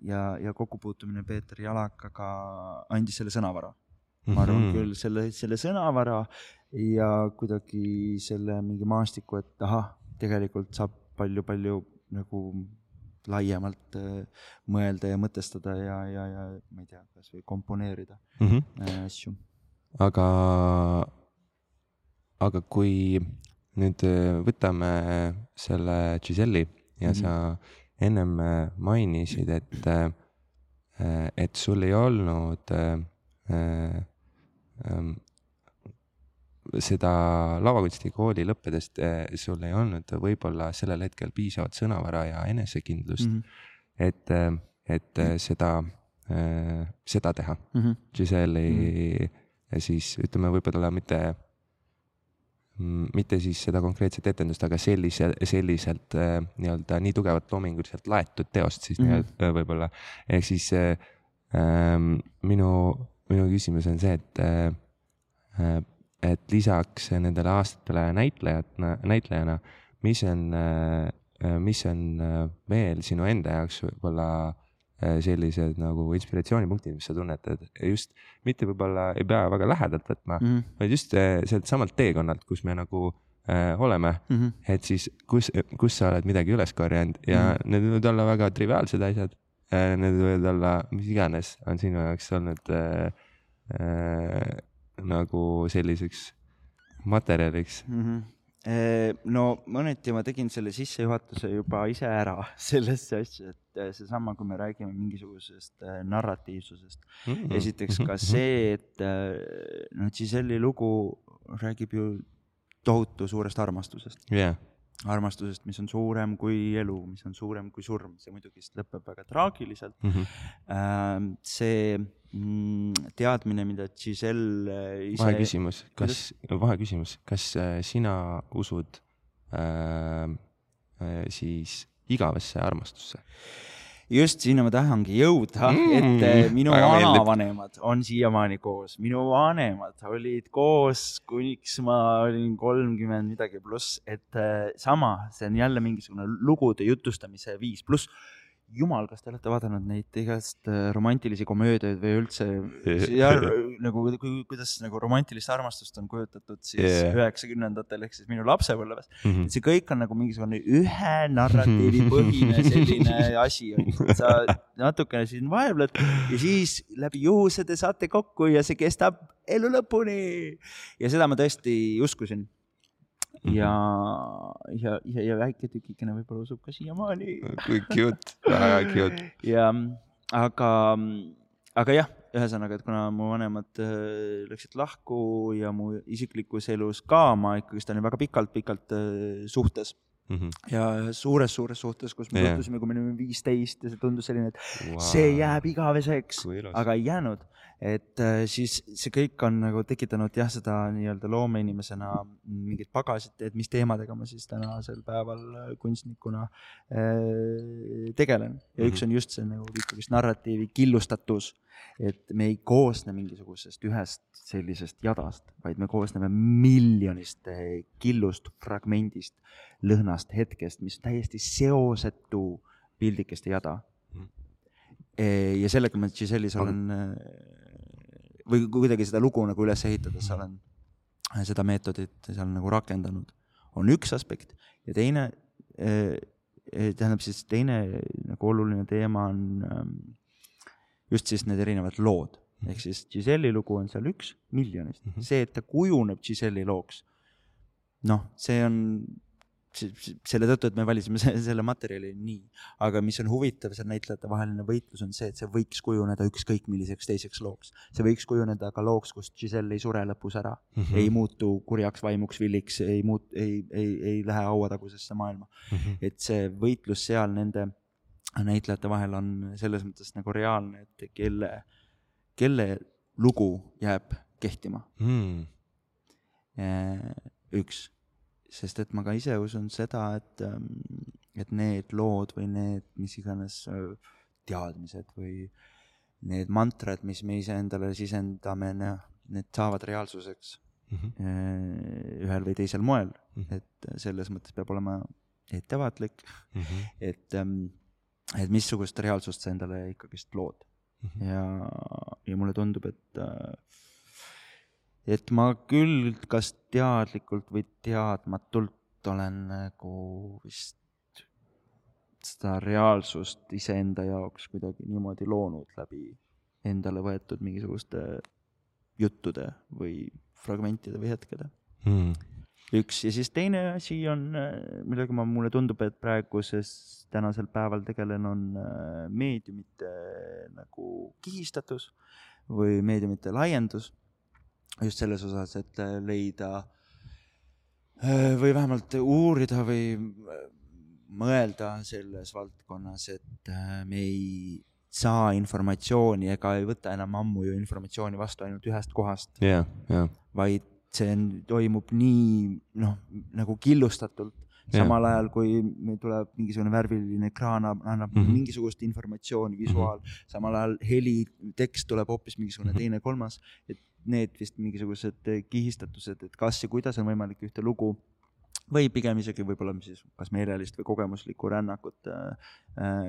ja, ja kokkupuutumine Peeter Jalakaga andis selle sõnavara mm. -hmm. ma arvan mhm. küll selle, selle sõnavara ja kuidagi selle mingi maastiku, et ahah, tegelikult saab palju-palju nagu laiemalt äh, mõelda ja mõtestada ja, ja, ja ma ei tea, kasvõi komponeerida mm -hmm. asju. aga, aga kui nüüd võtame selle Giselle'i ja mm -hmm. sa ennem äh, mainisid, et, äh, et sul ei olnud äh, ähm, seda lavakunstikooli lõppedes sul ei olnud võib-olla sellel hetkel piisavat sõnavara ja enesekindlust mm, -hmm. et, et seda, seda teha mm. -hmm. Giselle'i mm -hmm. siis ütleme, võib-olla mitte Mm, mitte siis seda konkreetset etendust, aga sellise, selliselt nii-öelda nii tugevat loominguliselt laetud teost siis mm -hmm. nii-öelda võib-olla. ehk siis äh, minu, minu küsimus on see, et äh,, et lisaks nendele aastatele näitlejatena, näitlejana, mis on äh,, mis on äh, veel sinu enda jaoks võib-olla Äh, sellised nagu inspiratsioonipunktid, mis sa tunnetad, just mitte võib-olla ei pea väga lähedalt võtma mm, -hmm. vaid just sealt samalt teekonnalt, kus me nagu äh, oleme mm. -hmm. et siis, kus, kus sa oled midagi üles korjanud ja mm -hmm. need võivad olla väga triviaalsed asjad äh,. Need võivad olla, mis iganes on sinu jaoks olnud äh, äh, nagu selliseks materjaliks mm. -hmm no mõneti ma tegin selle sissejuhatuse juba ise ära sellesse asja, et äh, seesama, kui me räägime mingisugusest äh, narratiivsusest mm. -hmm. esiteks ka mm-hmm. see, et noh, Giselle'i lugu räägib ju tohutu suurest armastusest yeah armastusest, mis on suurem kui elu, mis on suurem kui surm, see muidugi lõpeb väga traagiliselt mm. -hmm. see teadmine, mida Giselle ise. vaheküsimus, kas, vaheküsimus, kas äh, sina usud äh, äh, siis igavesse armastusse? Just sinna ma tahangi jõuda mm,, et eh, minu vanavanemad on siiamaani koos, minu vanemad olid koos, kuniks ma olin kolmkümmend midagi pluss, et eh, sama, see on jälle mingisugune lugude jutustamise viis, pluss jumal, kas te olete vaadanud neid igast äh, romantilisi komöödiaid või üldse ja, nagu kuidas nagu romantilist armastust on kujutatud siis üheksakümnendatel yeah. ehk siis minu lapsepõlves mm. -hmm. see kõik on nagu mingisugune ühe narratiivi põhine selline asi, sa natukene siin vaevled ja siis läbi juhuse te saate kokku ja see kestab elu lõpuni. ja seda ma tõesti uskusin Mhm. ja, ja, ja, ja väike tükikene võib-olla usub ka siiamaani. kui cute, väga cute. ja, aga, aga jah, ühesõnaga, et kuna mu vanemad äh, läksid lahku ja mu isiklikus elus ka ma ikkagist olin väga pikalt-pikalt äh, suhtes mm. -hmm. ja suures-suures suhtes, kus me yeah. suhtusime, kui me olime viisteist ja see tundus selline, et wow. see jääb igaveseks, aga ei jäänud et äh, siis see kõik on nagu tekitanud jah, seda nii-öelda loomeinimesena mingit pagasit, et mis teemadega ma siis tänasel päeval äh, kunstnikuna äh, tegelen. ja üks mhm. on just see nagu ikkagist narratiivi killustatus, et me ei koosne mingisugusest ühest sellisest jadast, vaid me koosneme miljonist killust, fragmendist, lõhnast, hetkest, mis täiesti seosetu pildikeste jada mhm. ja sellega ma Giselle'is olen või kuidagi seda lugu nagu üles ehitades olen seda meetodit seal nagu rakendanud, on üks aspekt ja teine eh,, tähendab siis teine nagu oluline teema on ehm, just siis need erinevad lood. ehk siis Giselle'i lugu on seal üks miljonist -hmm. see, et ta kujuneb Giselle'i looks, noh, see on selle tõttu, et me valisime selle materjali nii, aga mis on huvitav, see näitlejate vaheline võitlus on see, et see võiks kujuneda ükskõik milliseks teiseks looks. see võiks kujuneda ka looks, kus Giselle ei sure lõpus ära mm, -hmm. ei muutu kurjaks vaimuks villiks, ei muut-, ei, ei, ei lähe hauatagusesse maailma mm. -hmm. et see võitlus seal nende näitlejate vahel on selles mõttes nagu reaalne, et kelle, kelle lugu jääb kehtima mm.. üks sest et ma ka ise usun seda, et, ähm, et need lood või need mis iganes äh, teadmised või need mantrad, mis me iseendale sisendame, need saavad reaalsuseks mm -hmm. ühel või teisel moel mm, -hmm. et selles mõttes peab olema ettevaatlik mm, -hmm. et, ähm, et missugust reaalsust sa endale ikkagist lood mm. -hmm. ja, ja mulle tundub, et äh, et ma küll kas teadlikult või teadmatult olen nagu vist seda reaalsust iseenda jaoks kuidagi niimoodi loonud läbi endale võetud mingisuguste juttude või fragmentide või hetkede. Mm.. üks. Ja siis teine asi on, millega ma, mulle tundub, et praeguses, tänasel päeval tegelen, on äh, meediumite nagu kihistatus või meediumite laiendus just selles osas, et äh, leida äh, või vähemalt uurida või äh, mõelda selles valdkonnas, et me ei saa informatsiooni ega ei võta enam ammu ju informatsiooni vastu ainult ühest kohast yeah,. Yeah. vaid see on, toimub nii noh, nagu killustatult, samal ajal kui meil tuleb mingisugune värviline ekraan, annab mm -hmm. mingisugust informatsiooni, visuaal mm, -hmm. samal ajal heli, tekst tuleb hoopis mingisugune mm -hmm. teine, kolmas, et need vist mingisugused eh, kihistatused, et kas ja kuidas on võimalik ühte lugu või pigem isegi võib-olla siis kas meelelist või kogemuslikku rännakut äh,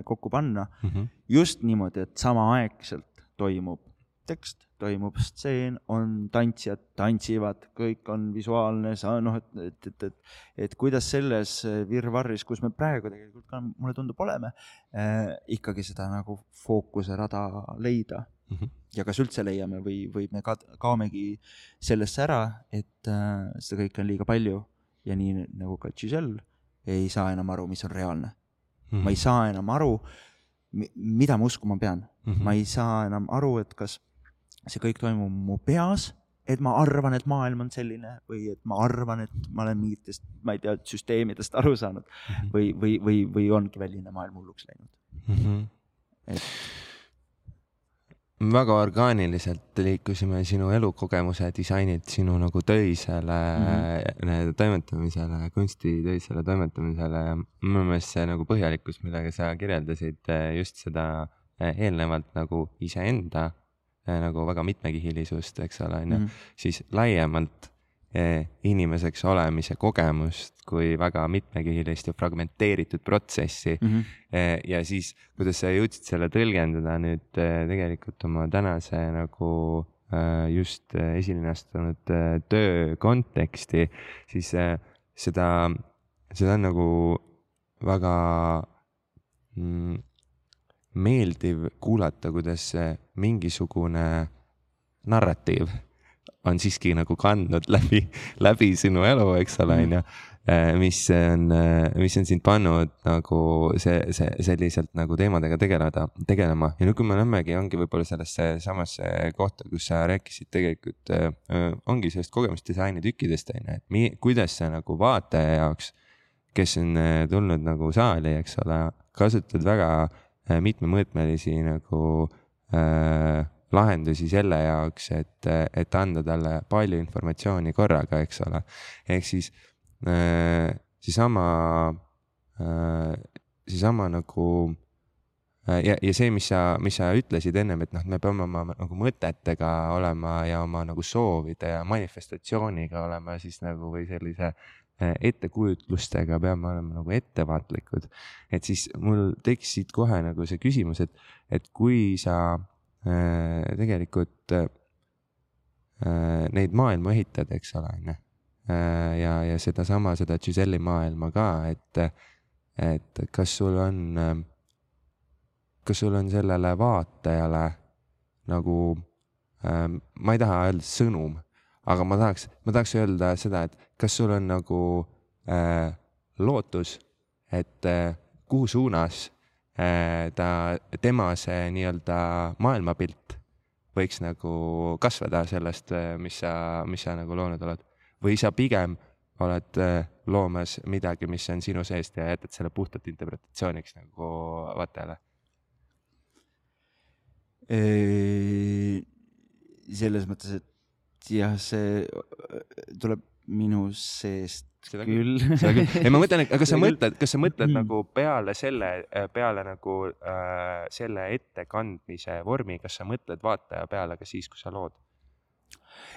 kokku panna mm. -hmm. just niimoodi, et samaaegselt toimub tekst, toimub stseen, on tantsijad, tantsivad, kõik on visuaalne, sa noh, et, et, et, et, et kuidas selles virvarris, kus me praegu tegelikult ka mulle tundub oleme äh,, ikkagi seda nagu fookuse rada leida mm. -hmm. ja kas üldse leiame või, või me ka, kaomegi sellesse ära, et äh, seda kõike on liiga palju ja nii nagu ka Giselle ei saa enam aru, mis on reaalne mm. -hmm. ma ei saa enam aru, mida ma uskuma pean mm. -hmm. ma ei saa enam aru, et kas see kõik toimub mu peas, et ma arvan, et maailm on selline või et ma arvan, et ma olen mingitest, ma ei tea, süsteemidest aru saanud mm -hmm. või, või, või, või ongi väline maailm hulluks läinud mm. -hmm. et väga orgaaniliselt liikusime sinu elukogemuse disainilt sinu nagu töisele mm -hmm. toimetamisele, kunstitöisele toimetamisele ja minu meelest see nagu põhjalikkus, millega sa kirjeldasid eh, just seda eh, eelnevalt nagu iseenda eh, nagu väga mitmekihilisust, eks ole, onju, mhm. siis laiemalt inimeseks olemise kogemust kui väga mitmekihilist ja fragmenteeritud protsessi mm. -hmm. ja siis, kuidas sa jõudsid selle tõlgendada nüüd eh, tegelikult oma tänase nagu just esile astunud töö konteksti, siis seda, seda on nagu väga mm, meeldiv kuulata, kuidas mingisugune narratiiv on siiski nagu kandnud läbi, läbi sinu elu, eks ole, on ju. Äh, mis on, äh, mis on sind pannud nagu see, see selliselt nagu teemadega tegeleda, tegelema. Ja nüüd, kui me lähmegi, ongi võib-olla sellesse samasse kohta, kus sa rääkisid tegelikult äh,, ongi sellest kogemusdisaini tükkidest on ju, et mi, kuidas sa nagu vaataja jaoks, kes on tulnud nagu saali, eks ole, kasutad väga mitmemõõtmelisi nagu äh, lahendusi selle jaoks, et, et anda talle palju informatsiooni korraga, eks ole. ehk siis äh, seesama äh,, seesama nagu äh, ja, ja see, mis sa, mis sa ütlesid ennem, et noh, me peame oma nagu mõtetega olema ja oma nagu soovide ja manifestatsiooniga olema siis nagu või sellise ettekujutlustega peame olema nagu ettevaatlikud. et siis mul tekkis siit kohe nagu see küsimus, et, et kui sa tegelikult äh, neid maailma ehitad, eks ole, on ju. Äh, ja, ja sedasama, seda Giselle'i maailma ka, et, et kas sul on, kas sul on sellele vaatajale nagu, ma ei taha öelda sõnum, aga ma tahaks, ma tahaks öelda seda, et kas sul on nagu äh, lootus, et äh, kuhu suunas äh, ta, tema see nii-öelda maailmapilt võiks nagu kasvada sellest, mis sa, mis sa nagu loonud oled. või sa pigem oled äh, loomas midagi, mis on sinu seest ja jätad selle puhtalt interpretatsiooniks nagu vaatajale. selles mõttes, et jah, see tuleb minu seest Seda küll. seda küll, ei ma mõtlen, et kas sa küll. mõtled, kas sa mõtled Mhm. nagu peale selle, peale nagu äh, selle ettekandmise vormi, kas sa mõtled vaataja peale ka siis, kui sa lood?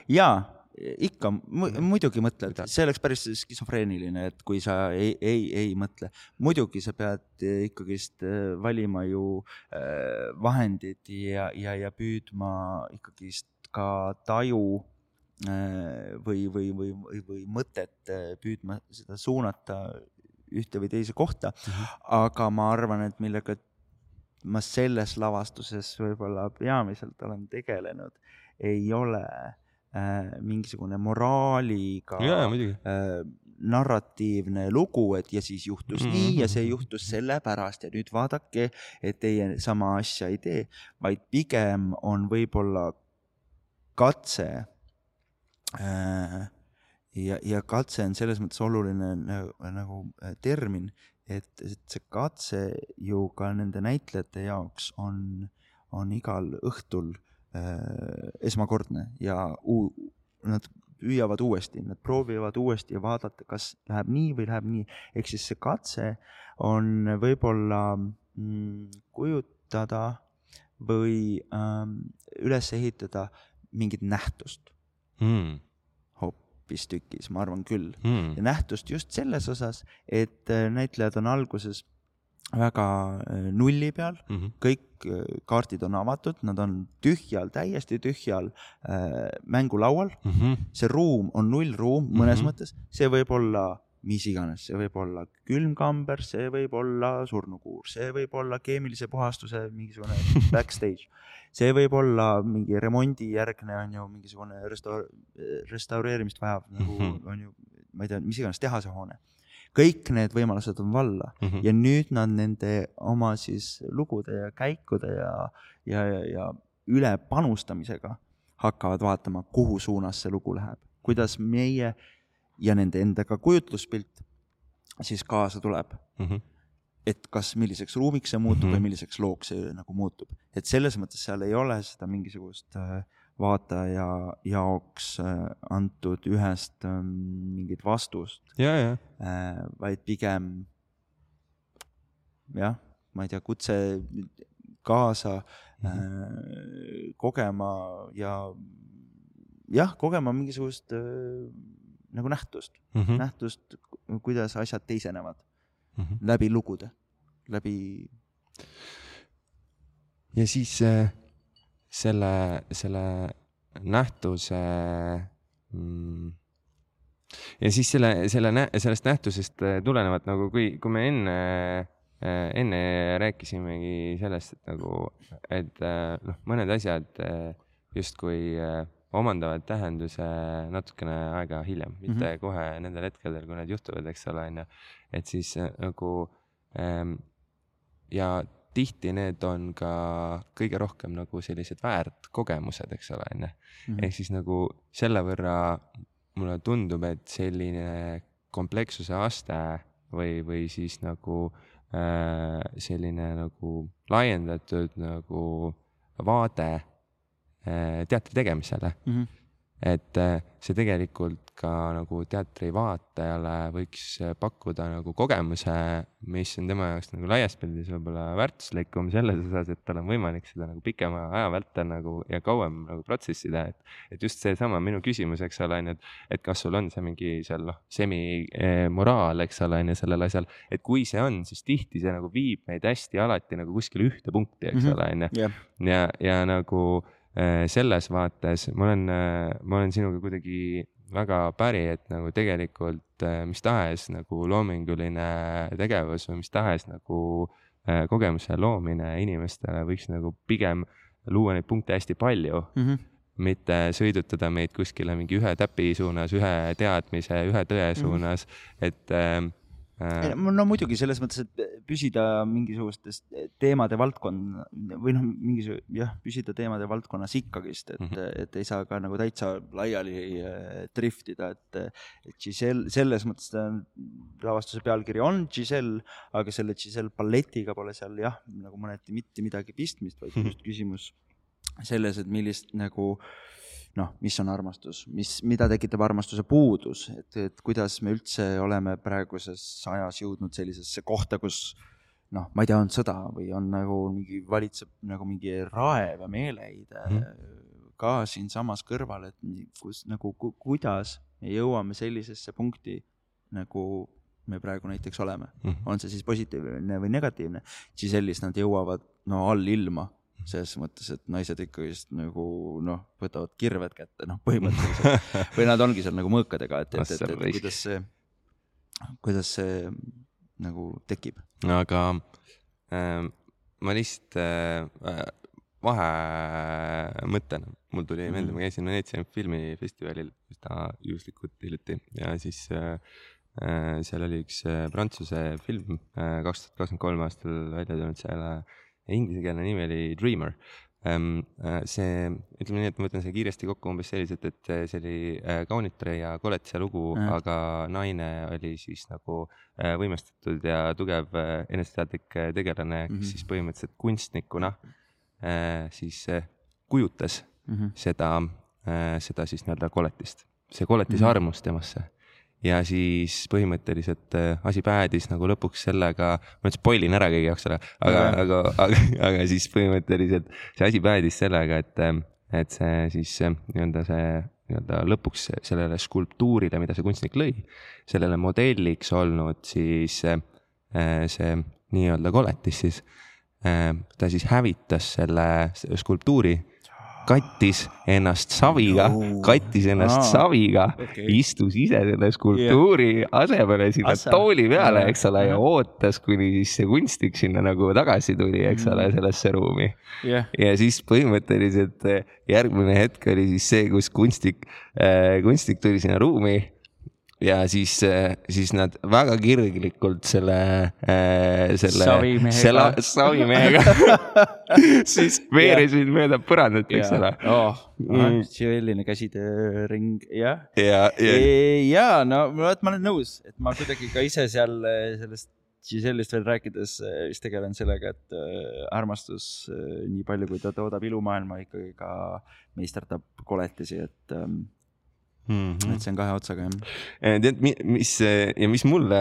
jaa, ikka mu, muidugi mõtled see oleks päris skisofreeniline, et kui sa ei, ei, ei mõtle. muidugi sa pead eh, ikkagist eh, valima ju vahendid ja, ja, ja püüdma ikkagist ka taju eh, või, või, või, või, või mõtet eh, püüdma seda suunata ühte või teise kohta. aga ma arvan, et millega ma selles lavastuses võib-olla peamiselt olen tegelenud, ei ole äh, mingisugune moraaliga muidugi. äh, narratiivne lugu, et ja siis juhtus mm Mhm. -hmm. nii ja see juhtus sellepärast ja nüüd vaadake, et teie sama asja ei tee, vaid pigem on võib-olla katse äh, ja, ja katse on selles mõttes oluline nagu, nagu äh, termin, et, et see katse ju ka nende näitlejate jaoks on, on igal õhtul äh, esmakordne ja uu, nad püüavad uuesti, nad proovivad uuesti ja vaadata, kas läheb nii või läheb nii. ehk siis see katse on võib-olla mm, kujutada või ähm, üles ehitada mingit nähtust Mm. hoopistükkis, ma arvan küll. Mm. ja nähtust just selles osas, et äh, näitlejad on alguses väga äh, nulli peal, Mhm. kõik äh, kaardid on avatud, nad on tühjal, täiesti tühjal äh, mängulaual, Mhm. see ruum on nullruum mõnes mm -hmm. mõttes, see võib olla mis iganes, see võib olla külmkamber, see võib olla surnukuur, see võib olla keemilise puhastuse mingisugune backstage. see võib olla mingi remondijärgne on ju mingisugune restaur-, restaureerimist vajav nagu mm. -hmm. on ju, ma ei tea, mis iganes tehasehoone. kõik need võimalused on valla Mhm. ja nüüd nad nende oma siis lugude ja käikude ja, ja, ja, ja ülepanustamisega hakkavad vaatama, kuhu suunas see lugu läheb, kuidas meie ja nende endaga kujutluspilt siis kaasa tuleb, Mhm. et kas milliseks ruumiks see muutub mm. -hmm. või milliseks looks see nagu muutub, et selles mõttes seal ei ole seda mingisugust äh, vaataja jaoks äh, antud ühest ähm, mingit vastust, ja, ja, vaid pigem jah, ma ei tea, kutse kaasa Mhm. äh, kogema ja jah, kogema mingisugust äh, nagu nähtust mm. -hmm. nähtust, kuidas asjad teisenevad Mhm. läbi lugude, läbi ja siis äh, selle, selle nähtuse mm, ja siis selle, selle, sellest nähtusest äh, tulenevalt nagu kui, kui me enne, enne rääkisimegi sellest, et nagu, et äh, noh, mõned asjad äh, justkui äh, omandavad tähenduse natukene aega hiljem, mitte mm -hmm. kohe nendel hetkedel, kui need juhtuvad, eks ole, onju. et siis äh, nagu ähm, ja tihti need on ka kõige rohkem nagu sellised väärtkogemused, eks ole, onju. Mhm. ehk siis nagu selle võrra mulle tundub, et selline komplekssuse aste või, või siis nagu äh, selline nagu laiendatud nagu vaade teatri tegemisele, mm. -hmm. et äh, see tegelikult ka nagu teatri vaatajale võiks pakkuda nagu kogemuse, mis on tema jaoks nagu laias pildis võib-olla väärtuslikum selles osas, et tal on võimalik seda nagu pikema aja vältel nagu ja kauem nagu protsessida, et et just seesama minu küsimus, eks ole, on ju, et et kas sul on see mingi seal noh, semimoraal, eks ole, on ju sellel asjal, et kui see on, siis tihti see nagu viib meid hästi alati nagu kuskile ühte punkti, eks Mhm. ole, on ju ja, ja nagu selles vaates ma olen, ma olen sinuga kuidagi väga päri, et nagu tegelikult äh, mis tahes nagu loominguline tegevus või mis tahes nagu äh, kogemuse loomine inimestele võiks nagu pigem luua neid punkte hästi palju, mm -hmm. mitte sõidutada meid kuskile mingi ühe täpi suunas, ühe teadmise, ühe tõe suunas mm, -hmm. et äh, no muidugi selles mõttes, et püsida mingisugustes teemade valdkond või noh, mingisugune jah, püsida teemade valdkonnas ikkagist, et mm, -hmm. et ei saa ka nagu täitsa laiali driftida, et, et Giselle selles mõttes ta lavastuse pealkiri on Giselle, aga selle Giselle balletiga pole seal jah, nagu mõneti mitte midagi pistmist, vaid just küsimus selles, et millist nagu noh, mis on armastus, mis, mida tekitab armastuse puudus, et, et kuidas me üldse oleme praeguses ajas jõudnud sellisesse kohta, kus noh, ma ei tea, on sõda või on nagu mingi, valitseb nagu mingi raev ja meeleheide mm ka siinsamas kõrval, et kus nagu ku, kuidas me jõuame sellisesse punkti, nagu me praegu näiteks oleme. Mm, -hmm. on see siis positiivne või negatiivne, siis sellist nad jõuavad no all ilma selles mõttes, et naised ikkagist nagu noh, võtavad kirved kätte, noh, põhimõtteliselt või nad ongi seal nagu mõõkadega, et, et, et, et, et kuidas see, kuidas see nagu tekib. aga äh, ma lihtsalt äh, vahemõttena, mul tuli meelde mm, -hmm. ma käisin Veneetsia filmifestivalil üsna juhuslikult hiljuti ja siis äh, äh seal oli üks äh, prantsuse film äh, kaks tuhat kakskümmend kolm aastal välja tulnud selle inglisekeelne nimi oli Dreamer. Ehm, äh, see, ütleme nii, et ma võtan selle kiiresti kokku umbes selliselt, et see oli äh, kaunitare ja koletise lugu, aga naine oli siis nagu äh, võimestatud ja tugev eneseteadlik tegelane, kes mm -hmm. siis põhimõtteliselt kunstnikuna siis kujutas mm -hmm. seda, seda siis nii-öelda koletist. see koletis mm -hmm. armus temasse ja siis põhimõtteliselt äh, asi päädis nagu lõpuks sellega, ma nüüd spoil in ära kõigi jaoks ära, aga, aga, aga, aga siis põhimõtteliselt see asi päädis sellega, et, äh, et see siis äh, nii-öelda see nii-öelda lõpuks sellele skulptuurile, mida see kunstnik lõi, sellele modelliks olnud siis see nii-öelda koletis siis, ta siis hävitas selle skulptuuri kattis ennast saviga, kattis ennast Aa, saviga okay., istus ise selle skulptuuri yeah. asemele sinna Asa. tooli peale, eks ole, ja ootas, kuni siis see kunstnik sinna nagu tagasi tuli, eks ole, mm. sellesse ruumi yeah.. ja siis põhimõtteliselt eh, järgmine hetk oli siis see, kus kunstnik, eh, kunstnik tuli sinna ruumi ja siis, äh, siis nad väga kirglikult selle, äh, selle savimehega, savimehega siis veeresid mööda põrandat, eks ole oh,. Mm. selline käsitööring, jah. ja, ja, ja, ja no vot, ma olen nõus, et ma kuidagi ka ise seal äh, sellest Giselle'ist veel rääkides vist tegelen sellega, et armastus, nii palju kui ta toodab ilumaailma, ikkagi ka meisterdab koletisi, et ähm, Mm -hmm. et see on kahe otsaga jah. Eh, tead, mis ja mis mulle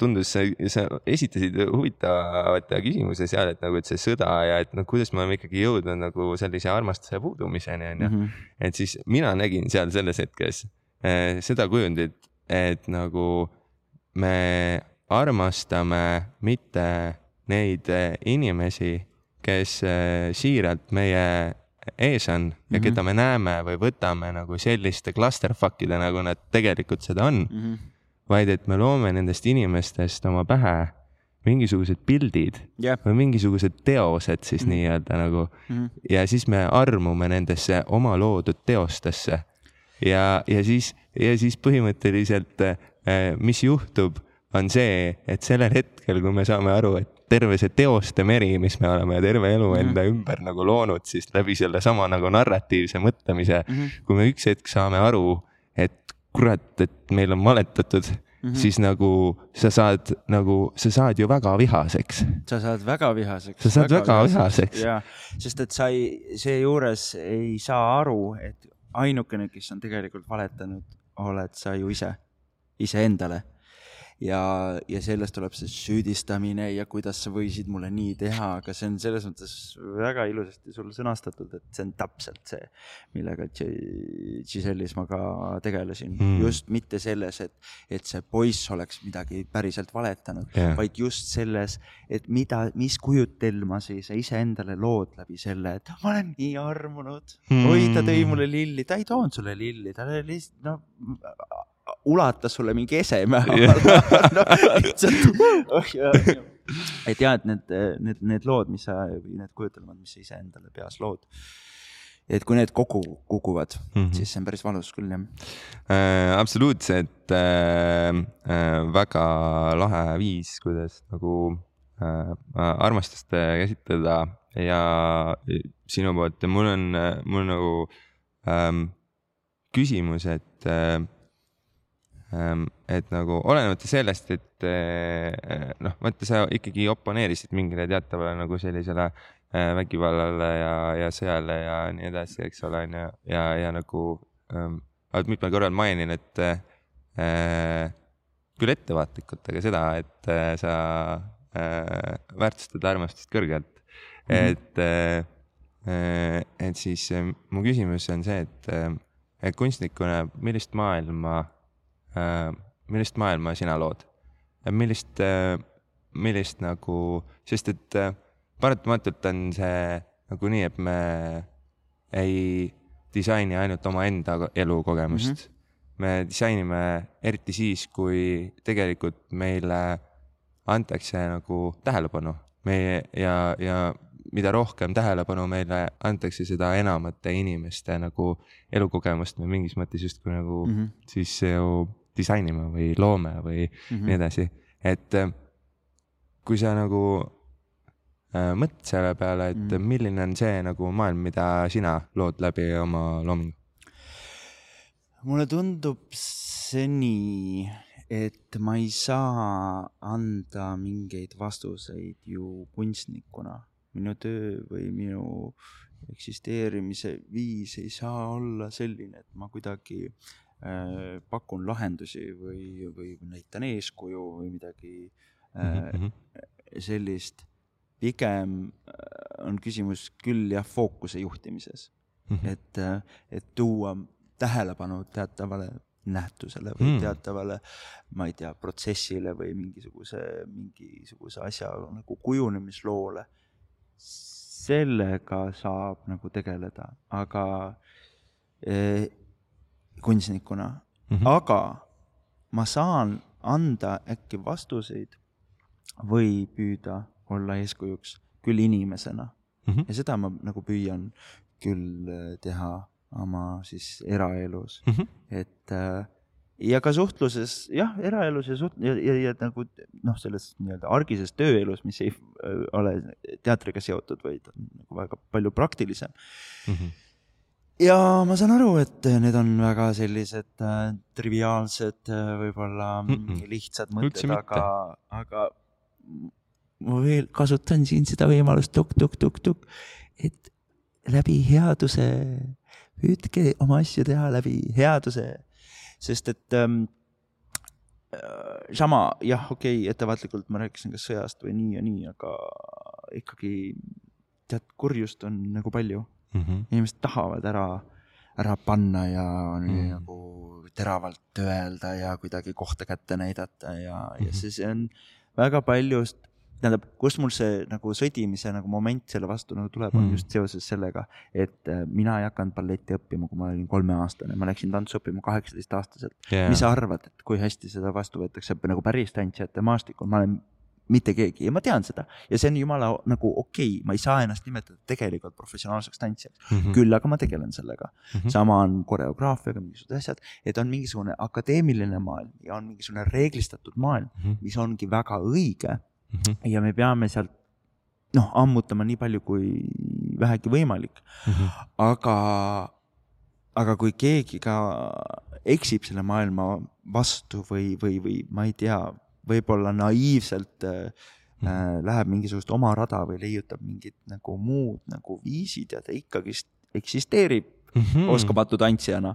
tundus, sa, esitasid huvitavate küsimuse seal, et nagu, et see sõda ja et noh, kuidas me oleme ikkagi jõudnud nagu sellise armastuse puudumiseni onju mm. -hmm. et siis mina nägin seal selles hetkes eh, seda kujundit, et nagu me armastame mitte neid eh, inimesi, kes eh, siiralt meie ees on ja mm -hmm. keda me näeme või võtame nagu selliste clusterfuck'ide, nagu nad tegelikult seda on mm. -hmm. vaid et me loome nendest inimestest oma pähe mingisugused pildid yeah. või mingisugused teosed siis mm -hmm. nii-öelda nagu mm -hmm. ja siis me armume nendesse oma loodud teostesse. ja, ja siis, ja siis põhimõtteliselt, eh, mis juhtub, on see, et sellel hetkel, kui me saame aru, et terve see teoste meri, mis me oleme terve elu mhm. enda mm -hmm. ümber nagu loonud, siis läbi sellesama nagu narratiivse mõtlemise mm, -hmm. kui me üks hetk saame aru, et kurat, et meil on valetatud Mm -hmm. siis nagu sa saad nagu, sa saad ju väga vihaseks. sa saad väga vihaseks. sa saad väga, väga vihaseks. jaa, sest et sa ei, seejuures ei saa aru, et ainukene, kes on tegelikult valetanud, oled sa ju ise, iseendale ja, ja sellest tuleb see süüdistamine ja kuidas sa võisid mulle nii teha, aga see on selles mõttes väga ilusasti sul sõnastatud, et see on täpselt see, millega Gisellis ma ka tegelesin. Mm.. just mitte selles, et, et see poiss oleks midagi päriselt valetanud yeah., vaid just selles, et mida, mis kujutelma siis sa iseendale lood läbi selle, et ma olen nii armunud. Mm.. oi, ta tõi mulle lilli, ta ei toonud sulle lilli, ta oli lihtsalt, noh ulatas sulle mingi eseme no, oh, et ja, et need, need, need lood, mis sa või need kujutelmad, mis sa iseendale peas lood. et kui need kokku kukuvad mm. -hmm. siis see on päris valus küll jah. äh,. absoluutselt äh, äh, väga lahe viis, kuidas nagu äh, armastust äh, käsitleda ja sinu poolt ja mul on, mul on nagu ähm, küsimus, et äh, et nagu olenemata sellest, et äh, noh, vaata, sa ikkagi oponeerisid mingile teatavale nagu sellisele äh, vägivallale ja, ja sõjale ja nii edasi, eks ole, on ju, ja, ja nagu ähm, mitmel korral maininud, et äh, küll ettevaatlikult, aga seda, et äh, sa äh, väärtustad armastust kõrgelt mm. -hmm. et äh,, et siis äh, mu küsimus on see, et äh, kunstnikuna, millist maailma äh,, millist maailma sina lood? millist äh,, millist nagu, sest et äh, paratamatult on see nagu nii, et me ei disaini ainult omaenda elukogemust mm. -hmm. me disainime eriti siis, kui tegelikult meile antakse nagu tähelepanu meie ja, ja mida rohkem tähelepanu meile antakse, seda enamate inimeste nagu elukogemust me mingis mõttes justkui nagu mm. -hmm. siis ju disainime või loome või mm -hmm. nii edasi, et äh, kui sa nagu äh, mõtled selle peale, et mm -hmm. milline on see nagu maailm, mida sina lood läbi oma loomingu mulle tundub seni, et ma ei saa anda mingeid vastuseid ju kunstnikuna. Minu töö või minu eksisteerimise viis ei saa olla selline, et ma kuidagi äh, pakun lahendusi või, või näitan eeskuju või midagi äh, mm. -hmm. sellist. pigem äh, on küsimus küll jah, fookuse juhtimises Mm -hmm. et, et tuua tähelepanu teatavale nähtusele või Mm. mm. teatavale, ma ei tea, protsessile või mingisuguse, mingisuguse asja nagu kujunemisloole. Sellega saab nagu tegeleda, aga eh, kunstnikuna mm. -hmm. aga ma saan anda äkki vastuseid või püüda olla eeskujuks küll inimesena Mm -hmm. ja seda ma nagu püüan küll äh, teha oma siis eraelus, Mm -hmm. et äh, ja ka suhtluses jah, eraelus ja suht- ja, ja, ja nagu noh, selles nii-öelda argises tööelus, mis ei äh, ole teatriga seotud, vaid on nagu väga palju praktilisem. Mm -hmm. ja ma saan aru, et need on väga sellised äh, triviaalsed äh,, võib-olla mm. -mm. lihtsad mõtted, aga, aga ma veel kasutan siin seda võimalust tuk-tuk-tuk-tuk, et läbi headuse, püüdke oma asju teha läbi headuse, sest et ähm, äh, sama jah, okei okay,, ettevaatlikult ma rääkisin kas sõjast või nii ja nii, aga ikkagi tead, kurjust on nagu palju Mm -hmm. inimesed tahavad ära, ära panna ja mm. Mm. nagu teravalt öelda ja kuidagi kohta kätte näidata ja mm, -hmm. ja Mhm. see, see on väga paljust, tähendab, kus mul see nagu sõdimise nagu moment selle vastu nagu tuleb mm. Mm. on just seoses sellega, et äh, mina ei hakanud balletti õppima, kui ma olin kolmeaastane, ma läksin tantsu õppima kaheksateistaastaselt Yeah. mis sa arvad, et kui hästi seda vastu võetakse nagu päris tantsijate maastikul, ma olen mitte keegi ja ma tean seda ja see on jumala nagu okei okay., ma ei saa ennast nimetada tegelikult professionaalseks tantsijaks mm mm, -hmm. küll aga ma tegelen sellega mm. -hmm. sama on koreograafiaga, mingisugused asjad, et on mingisugune akadeemiline maailm ja on mingisugune reeglistatud maailm, -hmm. mis ongi väga õige Mm -hmm. ja me peame sealt noh, ammutama nii palju kui vähegi võimalik, Mm -hmm. aga, aga kui keegi ka eksib selle maailma vastu või, või, või ma ei tea, võib-olla naiivselt äh, äh, läheb mingisugust oma rada või leiutab mingid nagu muud nagu viisid ja ta ikkagist eksisteerib Mm mm. oskamatu tantsijana,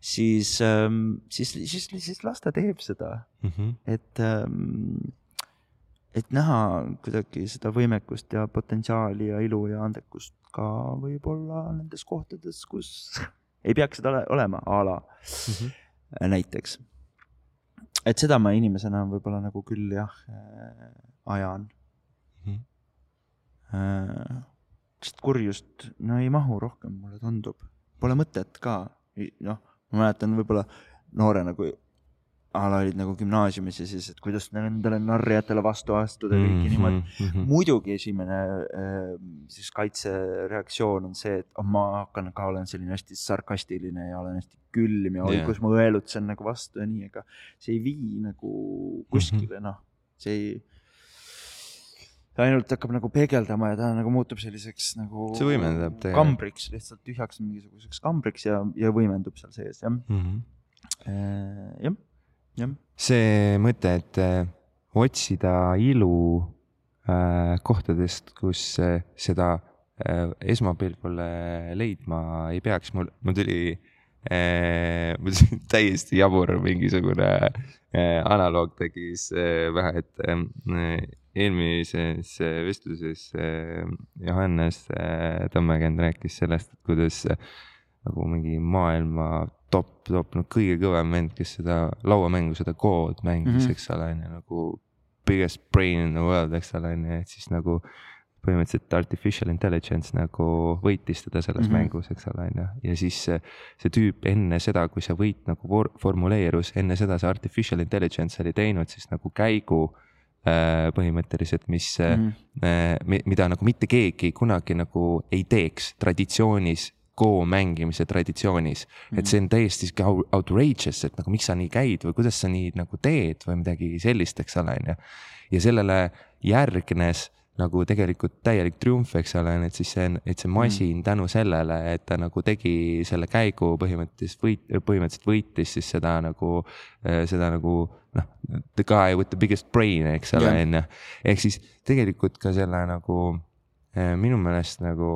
siis ähm,, siis, siis, siis las ta teeb seda, mm -hmm. et ähm, et näha kuidagi seda võimekust ja potentsiaali ja ilu ja andekust ka võib-olla nendes kohtades, kus ei peaks seda ole- olema, a la Mm -hmm. näiteks. et seda ma inimesena võib-olla nagu küll jah äh, ajan Mhm. äh,. sest kurjust no ei mahu rohkem, mulle tundub, pole mõtet ka, noh, ma mäletan võib-olla noorena, kui a la olid nagu gümnaasiumis ja siis, et kuidas nendele narrijatele vastu astuda ja kõike niimoodi mm. -hmm. muidugi esimene äh, siis kaitsereaktsioon on see, et ma hakkan ka, olen selline hästi sarkastiline ja olen hästi külm ja oi yeah. kus ma õelutsen nagu vastu ja nii, aga see ei vii nagu kuskile mm -hmm. noh, see ei. ta ainult hakkab nagu peegeldama ja ta nagu muutub selliseks nagu. See võimendab tegelikult. kambriks, lihtsalt tühjaks mingisuguseks kambriks ja, ja võimendub seal sees jah Mm -hmm. jah. See mõte, et äh, otsida ilu äh, kohtadest, kus äh, seda esmapilgul leidma ei peaks, mul, mul tuli mul täiesti jabur mingisugune analoog tekkis äh, vähe, et äh, eelmises vestluses Johannes Tammekend rääkis sellest, kuidas nagu mingi maailma top, top, no kõige kõvem vend, kes seda lauamängu, seda Go'd mängis mm. -hmm. eks ole, on ju nagu biggest brain in the world, eks ole, on ju, et siis nagu põhimõtteliselt artificial intelligence nagu võitis teda selles mm. -hmm. mängus, eks ole, on ju, ja siis see, tüüp enne seda, kui see võit nagu formuleerus, enne seda see artificial intelligence oli teinud siis nagu käigu äh, põhimõtteliselt, mis mm. -hmm. mida nagu mitte keegi kunagi nagu ei teeks traditsioonis Go mängimise traditsioonis mm, -hmm. et see on täiesti sihuke outrageous, et nagu miks sa nii käid või kuidas sa nii nagu teed või midagi sellist, eks ole, on ju. ja sellele järgnes nagu tegelikult täielik triumf, eks ole, et siis see, et see masin mm. tänu sellele, et ta nagu tegi selle käigu põhimõtteliselt võit, põhimõtteliselt võitis siis seda nagu, seda nagu noh, the guy with the biggest brain, eks ole, on ju. ehk siis tegelikult ka selle nagu eh, minu meelest nagu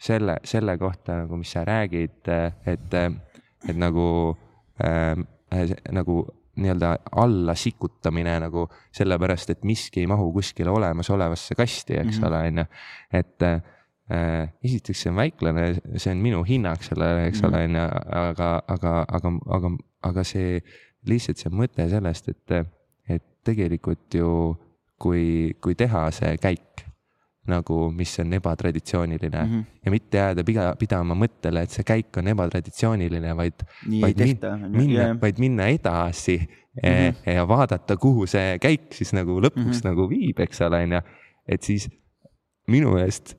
selle, selle kohta nagu, mis sa räägid, et, et nagu äh, nagu nii-öelda alla sikutamine nagu sellepärast, et miski ei mahu kuskile olemasolevasse kasti, eks Mhm. ole, on ju. et äh, esiteks see on väiklane, see on minu hinnang sellele, eks ole, on ju, aga, aga, aga, aga, aga see lihtsalt see mõte sellest, et, et tegelikult ju kui, kui teha see käik nagu, mis on ebatraditsiooniline mm. -hmm. ja mitte jääda piga, pidama mõttele, et see käik on ebatraditsiooniline, vaid vaid min- minna, vaid minna edasi mm. -hmm. ja vaadata, kuhu see käik siis nagu lõpuks mm. -hmm. nagu viib, eks ole, on ju. et siis minu eest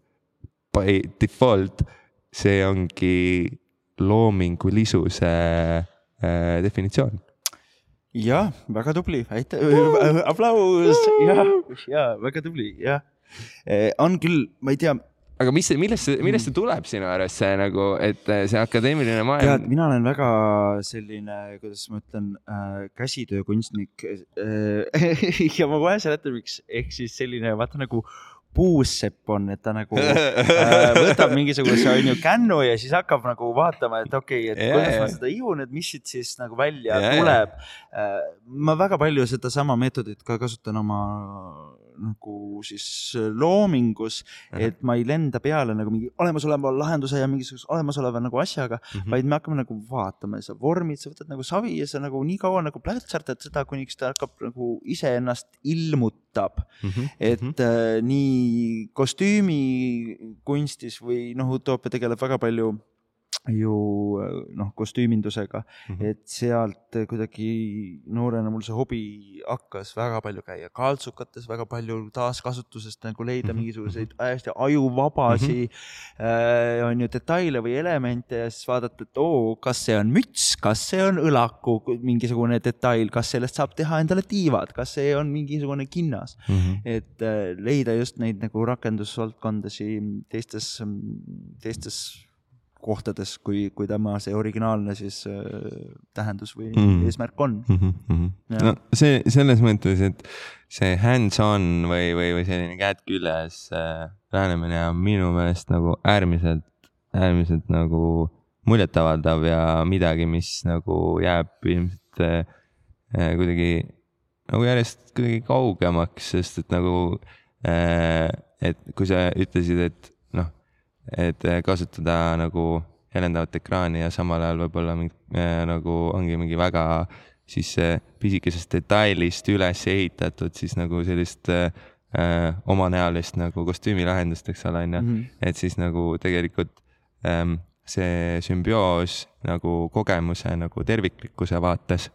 by default see ongi loomingulisuse äh, definitsioon. jah, väga tubli, aitäh, aplaus ja, ja väga tubli, jah. On küll, ma ei tea, aga mis millest see, millest see tuleb sinu arust see nagu, et äh, see akadeemiline tead, maailm mina olen väga selline, kuidas ma ütlen äh,, käsitöökunstnik äh, ja ma kohe seletan, miks, ehk siis selline vaata nagu puussepp on, et ta nagu äh, võtab mingisuguse onju kännu ja siis hakkab nagu vaatama, et okei okay,, et Jaa, kuidas jaa. ma seda ihun, et mis siit siis nagu välja Jaa, tuleb. ma väga palju sedasama meetodit ka kasutan oma nagu siis loomingus, et ma ei lenda peale nagu mingi olemasoleva lahenduse ja mingisuguse olemasoleva nagu asjaga mm. -hmm. vaid me hakkame nagu vaatama, sa vormid, sa võtad nagu savi ja sa nagu nii kaua nagu plätserdad seda, kuniks ta hakkab nagu iseennast ilmutab Mhm, et mhm. äh, nii kostüümikunstis või noh, utoopia tegeleb väga palju ju äh, noh, kostüümindusega mm, Mhm. -hmm. et sealt kuidagi noorena mul see hobi hakkas väga palju käia kaltsukates, väga palju taaskasutusest nagu leida Mhm, mingisuguseid hästi ajuvabasi mm -hmm. äh, on ju detaile või elemente ja siis vaadata, et oo, kas see on müts, kas see on õlaku mingisugune detail, kas sellest saab teha endale tiivad, kas see on mingisugune kinnas Mhm. et äh, leida just neid nagu rakendusvaldkondasi teistes, teistes kohtades, kui, kui tema see originaalne siis äh, tähendus või Mm. eesmärk on. mm. -hmm. Jah. no see selles mõttes, et see hands-on või, või, või selline käed küljes äh, lähenemine on minu meelest nagu äärmiselt, äärmiselt nagu muljetavaldav ja midagi, mis nagu jääb ilmselt äh, äh, kuidagi nagu järjest kuidagi kaugemaks, sest et nagu äh,, et kui sa ütlesid, et et äh, kasutada nagu helendavat ekraani ja samal ajal võib-olla mingi, äh, nagu ongi mingi väga siis äh, pisikesest detailist üles ehitatud siis nagu sellist äh, äh, omanäolist nagu kostüümilahendust, eks ole, on ju. Mhm. et siis nagu tegelikult ähm, see sümbioos nagu kogemuse nagu terviklikkuse vaates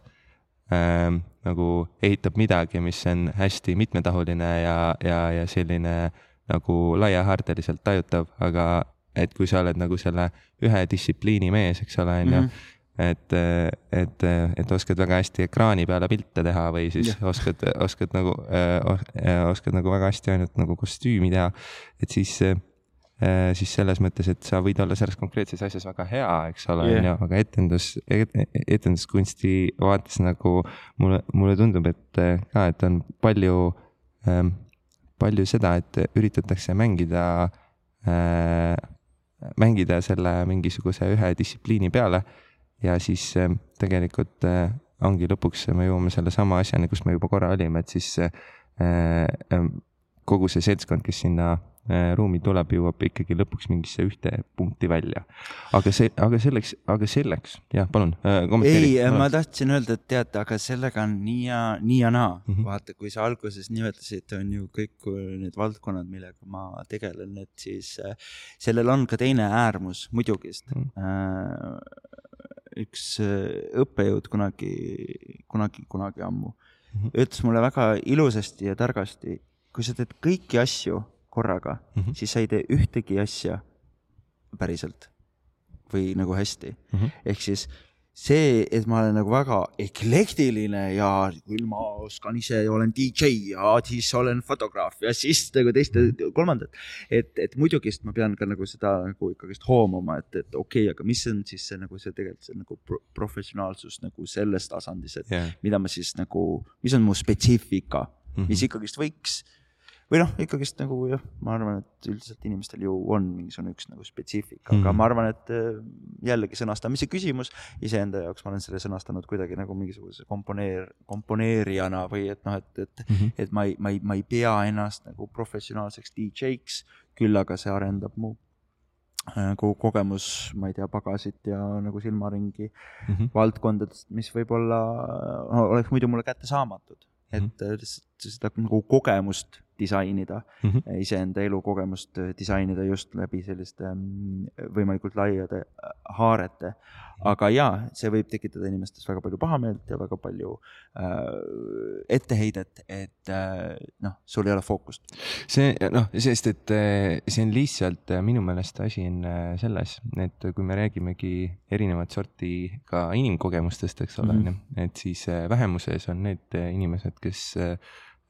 ähm, nagu ehitab midagi, mis on hästi mitmetahuline ja, ja, ja selline nagu laiahaardeliselt tajutav, aga et kui sa oled nagu selle ühe distsipliini mees, eks ole, on ju mhm et, et, et oskad väga hästi ekraani peale pilte teha või siis ja. oskad, oskad nagu äh,, oskad nagu väga hästi ainult nagu kostüümi teha. et siis äh,, siis selles mõttes, et sa võid olla selles konkreetses asjas väga hea, eks ole, on ju, aga etendus et,, etenduskunsti vaates nagu mulle, mulle tundub, et ka, et on palju ähm,, palju seda, et üritatakse mängida äh,, mängida selle mingisuguse ühe distsipliini peale. Ja siis äh, tegelikult äh, ongi lõpuks me jõuame sellesama asjani, kus me juba korra olime, et siis äh, kogu see seltskond, kes sinna ruumi tuleb, jõuab ikkagi lõpuks mingisse ühte punkti välja. aga see, aga selleks, aga selleks, jah, palun kommenteeri. ei, ma tahtsin öelda, et teate, aga sellega on nii ja, nii ja naa mm. -hmm. vaata, kui sa alguses nimetasid, on ju kõik need valdkonnad, millega ma tegelen, et siis sellel on ka teine äärmus muidugi mm. -hmm üks äh, õppejõud kunagi, kunagi, kunagi ammu mm -hmm. ütles mulle väga ilusasti ja targasti, kui sa teed kõiki asju korraga mm, -hmm. siis sa ei tee ühtegi asja päriselt või nagu hästi mm. -hmm. ehk siis see, et ma olen nagu väga eklektiline ja küll ma oskan ise, olen DJ ja siis olen fotograaf ja siis nagu teiste, kolmandat. et, et muidugi, sest ma pean ka nagu seda nagu ikkagist hoomama, et, et okei okay,, aga mis on siis see nagu see tegelikult see nagu pro professionaalsus nagu selles tasandis, et yeah. mida ma siis nagu, mis on mu spetsiifika mm, -hmm. mis ikkagist võiks või noh, ikkagist nagu jah, ma arvan, et üldiselt inimestel ju on mingisugune üks nagu spetsiifika mm, -hmm. aga mhm. ma arvan, et äh, jällegi sõnastamise küsimus iseenda jaoks, ma olen selle sõnastanud kuidagi nagu mingisuguse komponeer, komponeerijana või et noh, et, et mm, -hmm. et ma ei, ma ei, ma ei pea ennast nagu professionaalseks DJ-ks, küll aga see arendab mu nagu kogemus, ma ei tea, pagasit ja nagu silmaringi mm -hmm. valdkondadest, mis võib-olla oleks muidu mulle kättesaamatud, et mm -hmm. lihtsalt seda nagu kogemust disainida mm, -hmm. iseenda elukogemust äh, disainida just läbi selliste mm, võimalikult laiade äh, haarete. aga jaa, see võib tekitada inimestes väga palju pahameelt ja väga palju äh, etteheidet, et äh, noh, sul ei ole fookust. see noh, sest et äh, see on lihtsalt minu meelest asi on selles, et kui me räägimegi erinevat sorti ka inimkogemustest, eks ole, onju, et siis vähemuses on need inimesed, kes Eh,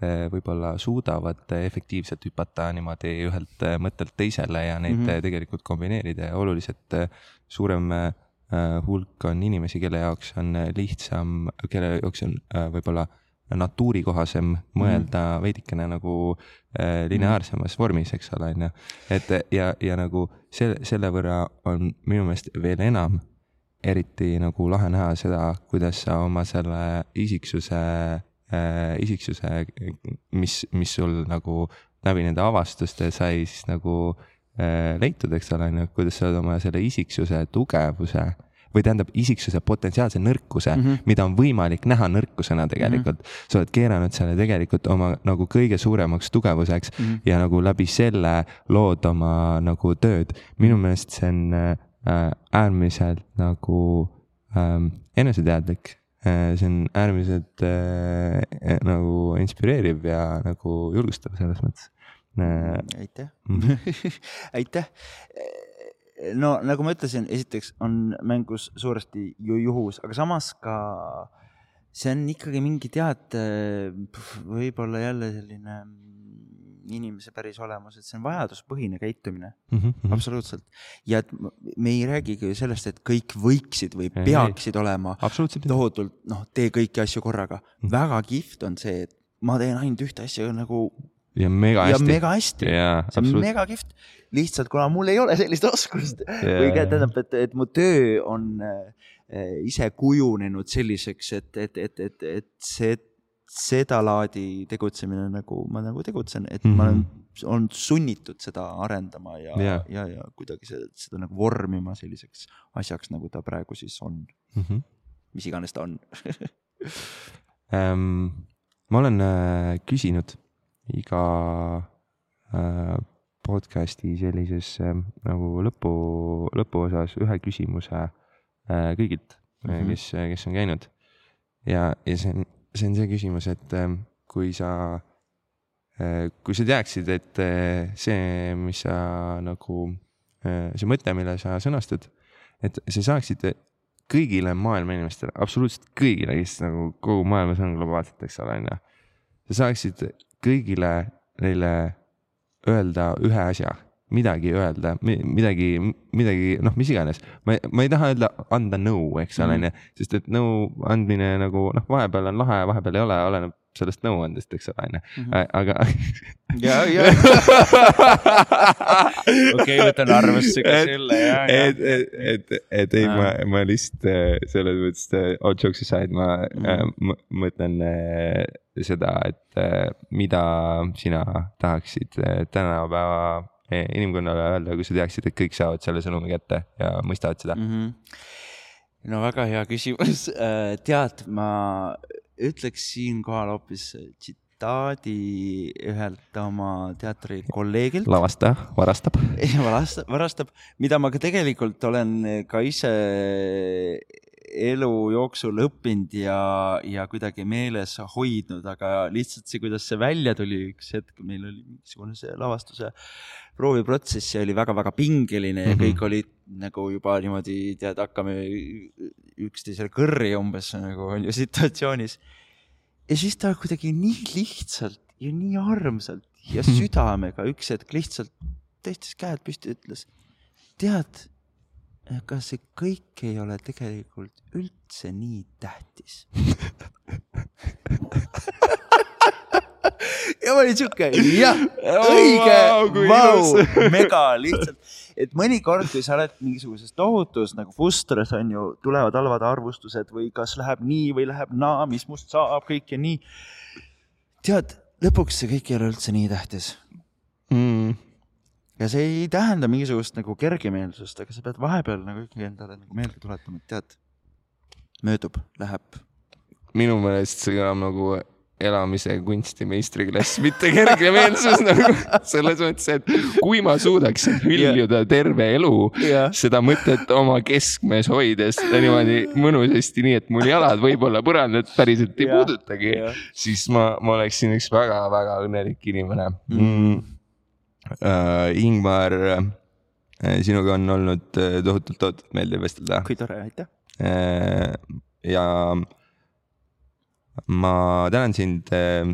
võib-olla suudavad efektiivselt hüpata niimoodi ühelt eh, mõttelt teisele ja neid mm -hmm. tegelikult kombineerida ja oluliselt suurem hulk on inimesi, kelle jaoks on lihtsam, kelle jaoks on võib-olla natuurikohasem mõelda mm -hmm. veidikene nagu lineaarsemas vormis, eks ole, on ju. et ja, ja nagu selle, selle võrra on minu meelest veel enam eriti nagu lahe näha seda, kuidas sa oma selle isiksuse äh, isiksuse, mis, mis sul nagu läbi nende avastuste sai siis nagu äh, leitud, eks ole, on ju, kuidas sa oled oma selle isiksuse tugevuse või tähendab isiksuse potentsiaalse nõrkuse mm, -hmm. mida on võimalik näha nõrkusena tegelikult mm. -hmm. sa oled keeranud selle tegelikult oma nagu kõige suuremaks tugevuseks mm -hmm. ja nagu läbi selle lood oma nagu tööd. minu meelest see on äh, äärmiselt nagu ähm, eneseteadlik Äh, see on äärmiselt äh, äh, nagu inspireeriv ja nagu julgustav selles mõttes äh,. aitäh aitäh. no nagu ma ütlesin, esiteks on mängus suuresti ju juhus, aga samas ka see on ikkagi mingi tead, võib-olla jälle selline inimese päris olemus, et see on vajaduspõhine käitumine mm, -hmm. absoluutselt. ja et me ei räägigi sellest, et kõik võiksid või ei, peaksid ei. olema tohutult, noh, tee kõiki asju korraga mm. -hmm. väga kihvt on see, et ma teen ainult ühte asja nagu. ja mega hästi. ja mega hästi. see on mega kihvt. lihtsalt kuna mul ei ole sellist oskust või tähendab, et, et mu töö on äh, ise kujunenud selliseks, et, et, et, et, et see sedalaadi tegutsemine nagu ma nagu tegutsen, et mm -hmm. ma olen mhm. olnud sunnitud seda arendama ja yeah., ja, ja kuidagi seda, seda nagu vormima selliseks asjaks, nagu ta praegu siis on mm. -hmm. mis iganes ta on um,. ma olen äh, küsinud iga äh, podcast'i sellises äh, nagu lõpu, lõpuosas ühe küsimuse äh, kõigilt mm, -hmm. kes, kes on käinud ja, ja see on, see on see küsimus, et ähm, kui sa, kui sa teaksid, et äh, see, mis sa nagu, äh, see mõte, mille sa sõnastad, et sa saaksid kõigile maailma inimestele, absoluutselt kõigile, kes nagu kogu maailmas on globaalselt, eks ole, on ju. sa saaksid kõigile neile öelda ühe asja midagi öelda, midagi, midagi, noh, mis iganes. ma, ma ei taha öelda, anda nõu, eks ole, onju, sest et nõu andmine nagu noh, vahepeal on lahe, vahepeal ei ole, oleneb sellest nõuandest, eks ole, onju, mhm. aga. ja, ja. okei, võtan arvesse ka selle, ja, ja. et, et, et, et ei, ma, ma lihtsalt äh, selles mõttes, all jokes aside, ma mm -hmm. mõtlen seda, et mida sina tahaksid tänapäeva inimkonnale öelda, kui sa teaksid, et kõik saavad selle sõnumi kätte ja mõistavad seda mm? -hmm. no väga hea küsimus. Äh, tead, ma ütleks siinkohal hoopis tsitaadi ühelt oma teatrikolleegilt. lavastaja varastab. varastab, varastab, mida ma ka tegelikult olen ka ise elu jooksul õppinud ja, ja kuidagi meeles hoidnud, aga lihtsalt see, kuidas see välja tuli, üks hetk meil oli mingisugune see lavastuse prooviprotsess ja oli väga-väga pingeline ja mm -hmm. kõik olid nagu juba niimoodi, tead, hakkame üksteisele kõrri umbes nagu on ju situatsioonis. ja siis ta kuidagi nii lihtsalt ja nii armsalt ja südamega üks hetk lihtsalt tõstis käed püsti, ütles, tead ega see kõik ei ole tegelikult üldse nii tähtis ja ma olin siuke, jah, õige oh,, vau, mega lihtsalt. et mõnikord, kui sa oled mingisuguses tohutus nagu frustras on ju, tulevad halvad arvustused või kas läheb nii või läheb naa, mis must saab, kõik ja nii. tead, lõpuks see kõik ei ole üldse nii tähtis mm ja see ei tähenda mingisugust nagu kergemeelsust, aga sa pead vahepeal nagu ikkagi endale nagu meelde tuletama, et tead, möödub, läheb. minu meelest see kõlab nagu elamise kunstimeistriklass, mitte kergemeelsus nagu selles mõttes, et kui ma suudaksin hüljuda yeah. terve elu yeah. seda mõtet oma keskmes hoides niimoodi mõnusasti, nii et mul jalad võib-olla põrandat päriselt ei yeah. puudutagi yeah., siis ma, ma oleksin üks väga-väga õnnelik inimene mm. Mm äh,. Ingmar äh,, sinuga on olnud äh, tohutult, tohutult meeldiv vestelda. kui tore, aitäh äh,. ja ma tänan sind äh,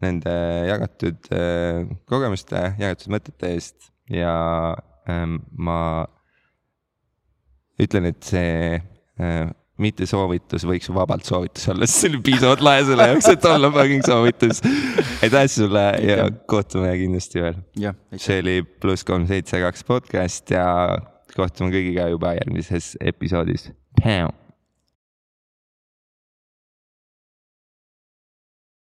nende jagatud äh, kogemuste, jagatud mõtete eest ja äh, ma ütlen, et see äh, mitte soovitus võiks vabalt soovitus olla, sest see oli piisavalt lahe selle jaoks, et olla fucking soovitus. aitäh sulle ja kohtume kindlasti veel. see oli pluss kolm seitse kaks podcast ja kohtume kõigiga juba järgmises episoodis.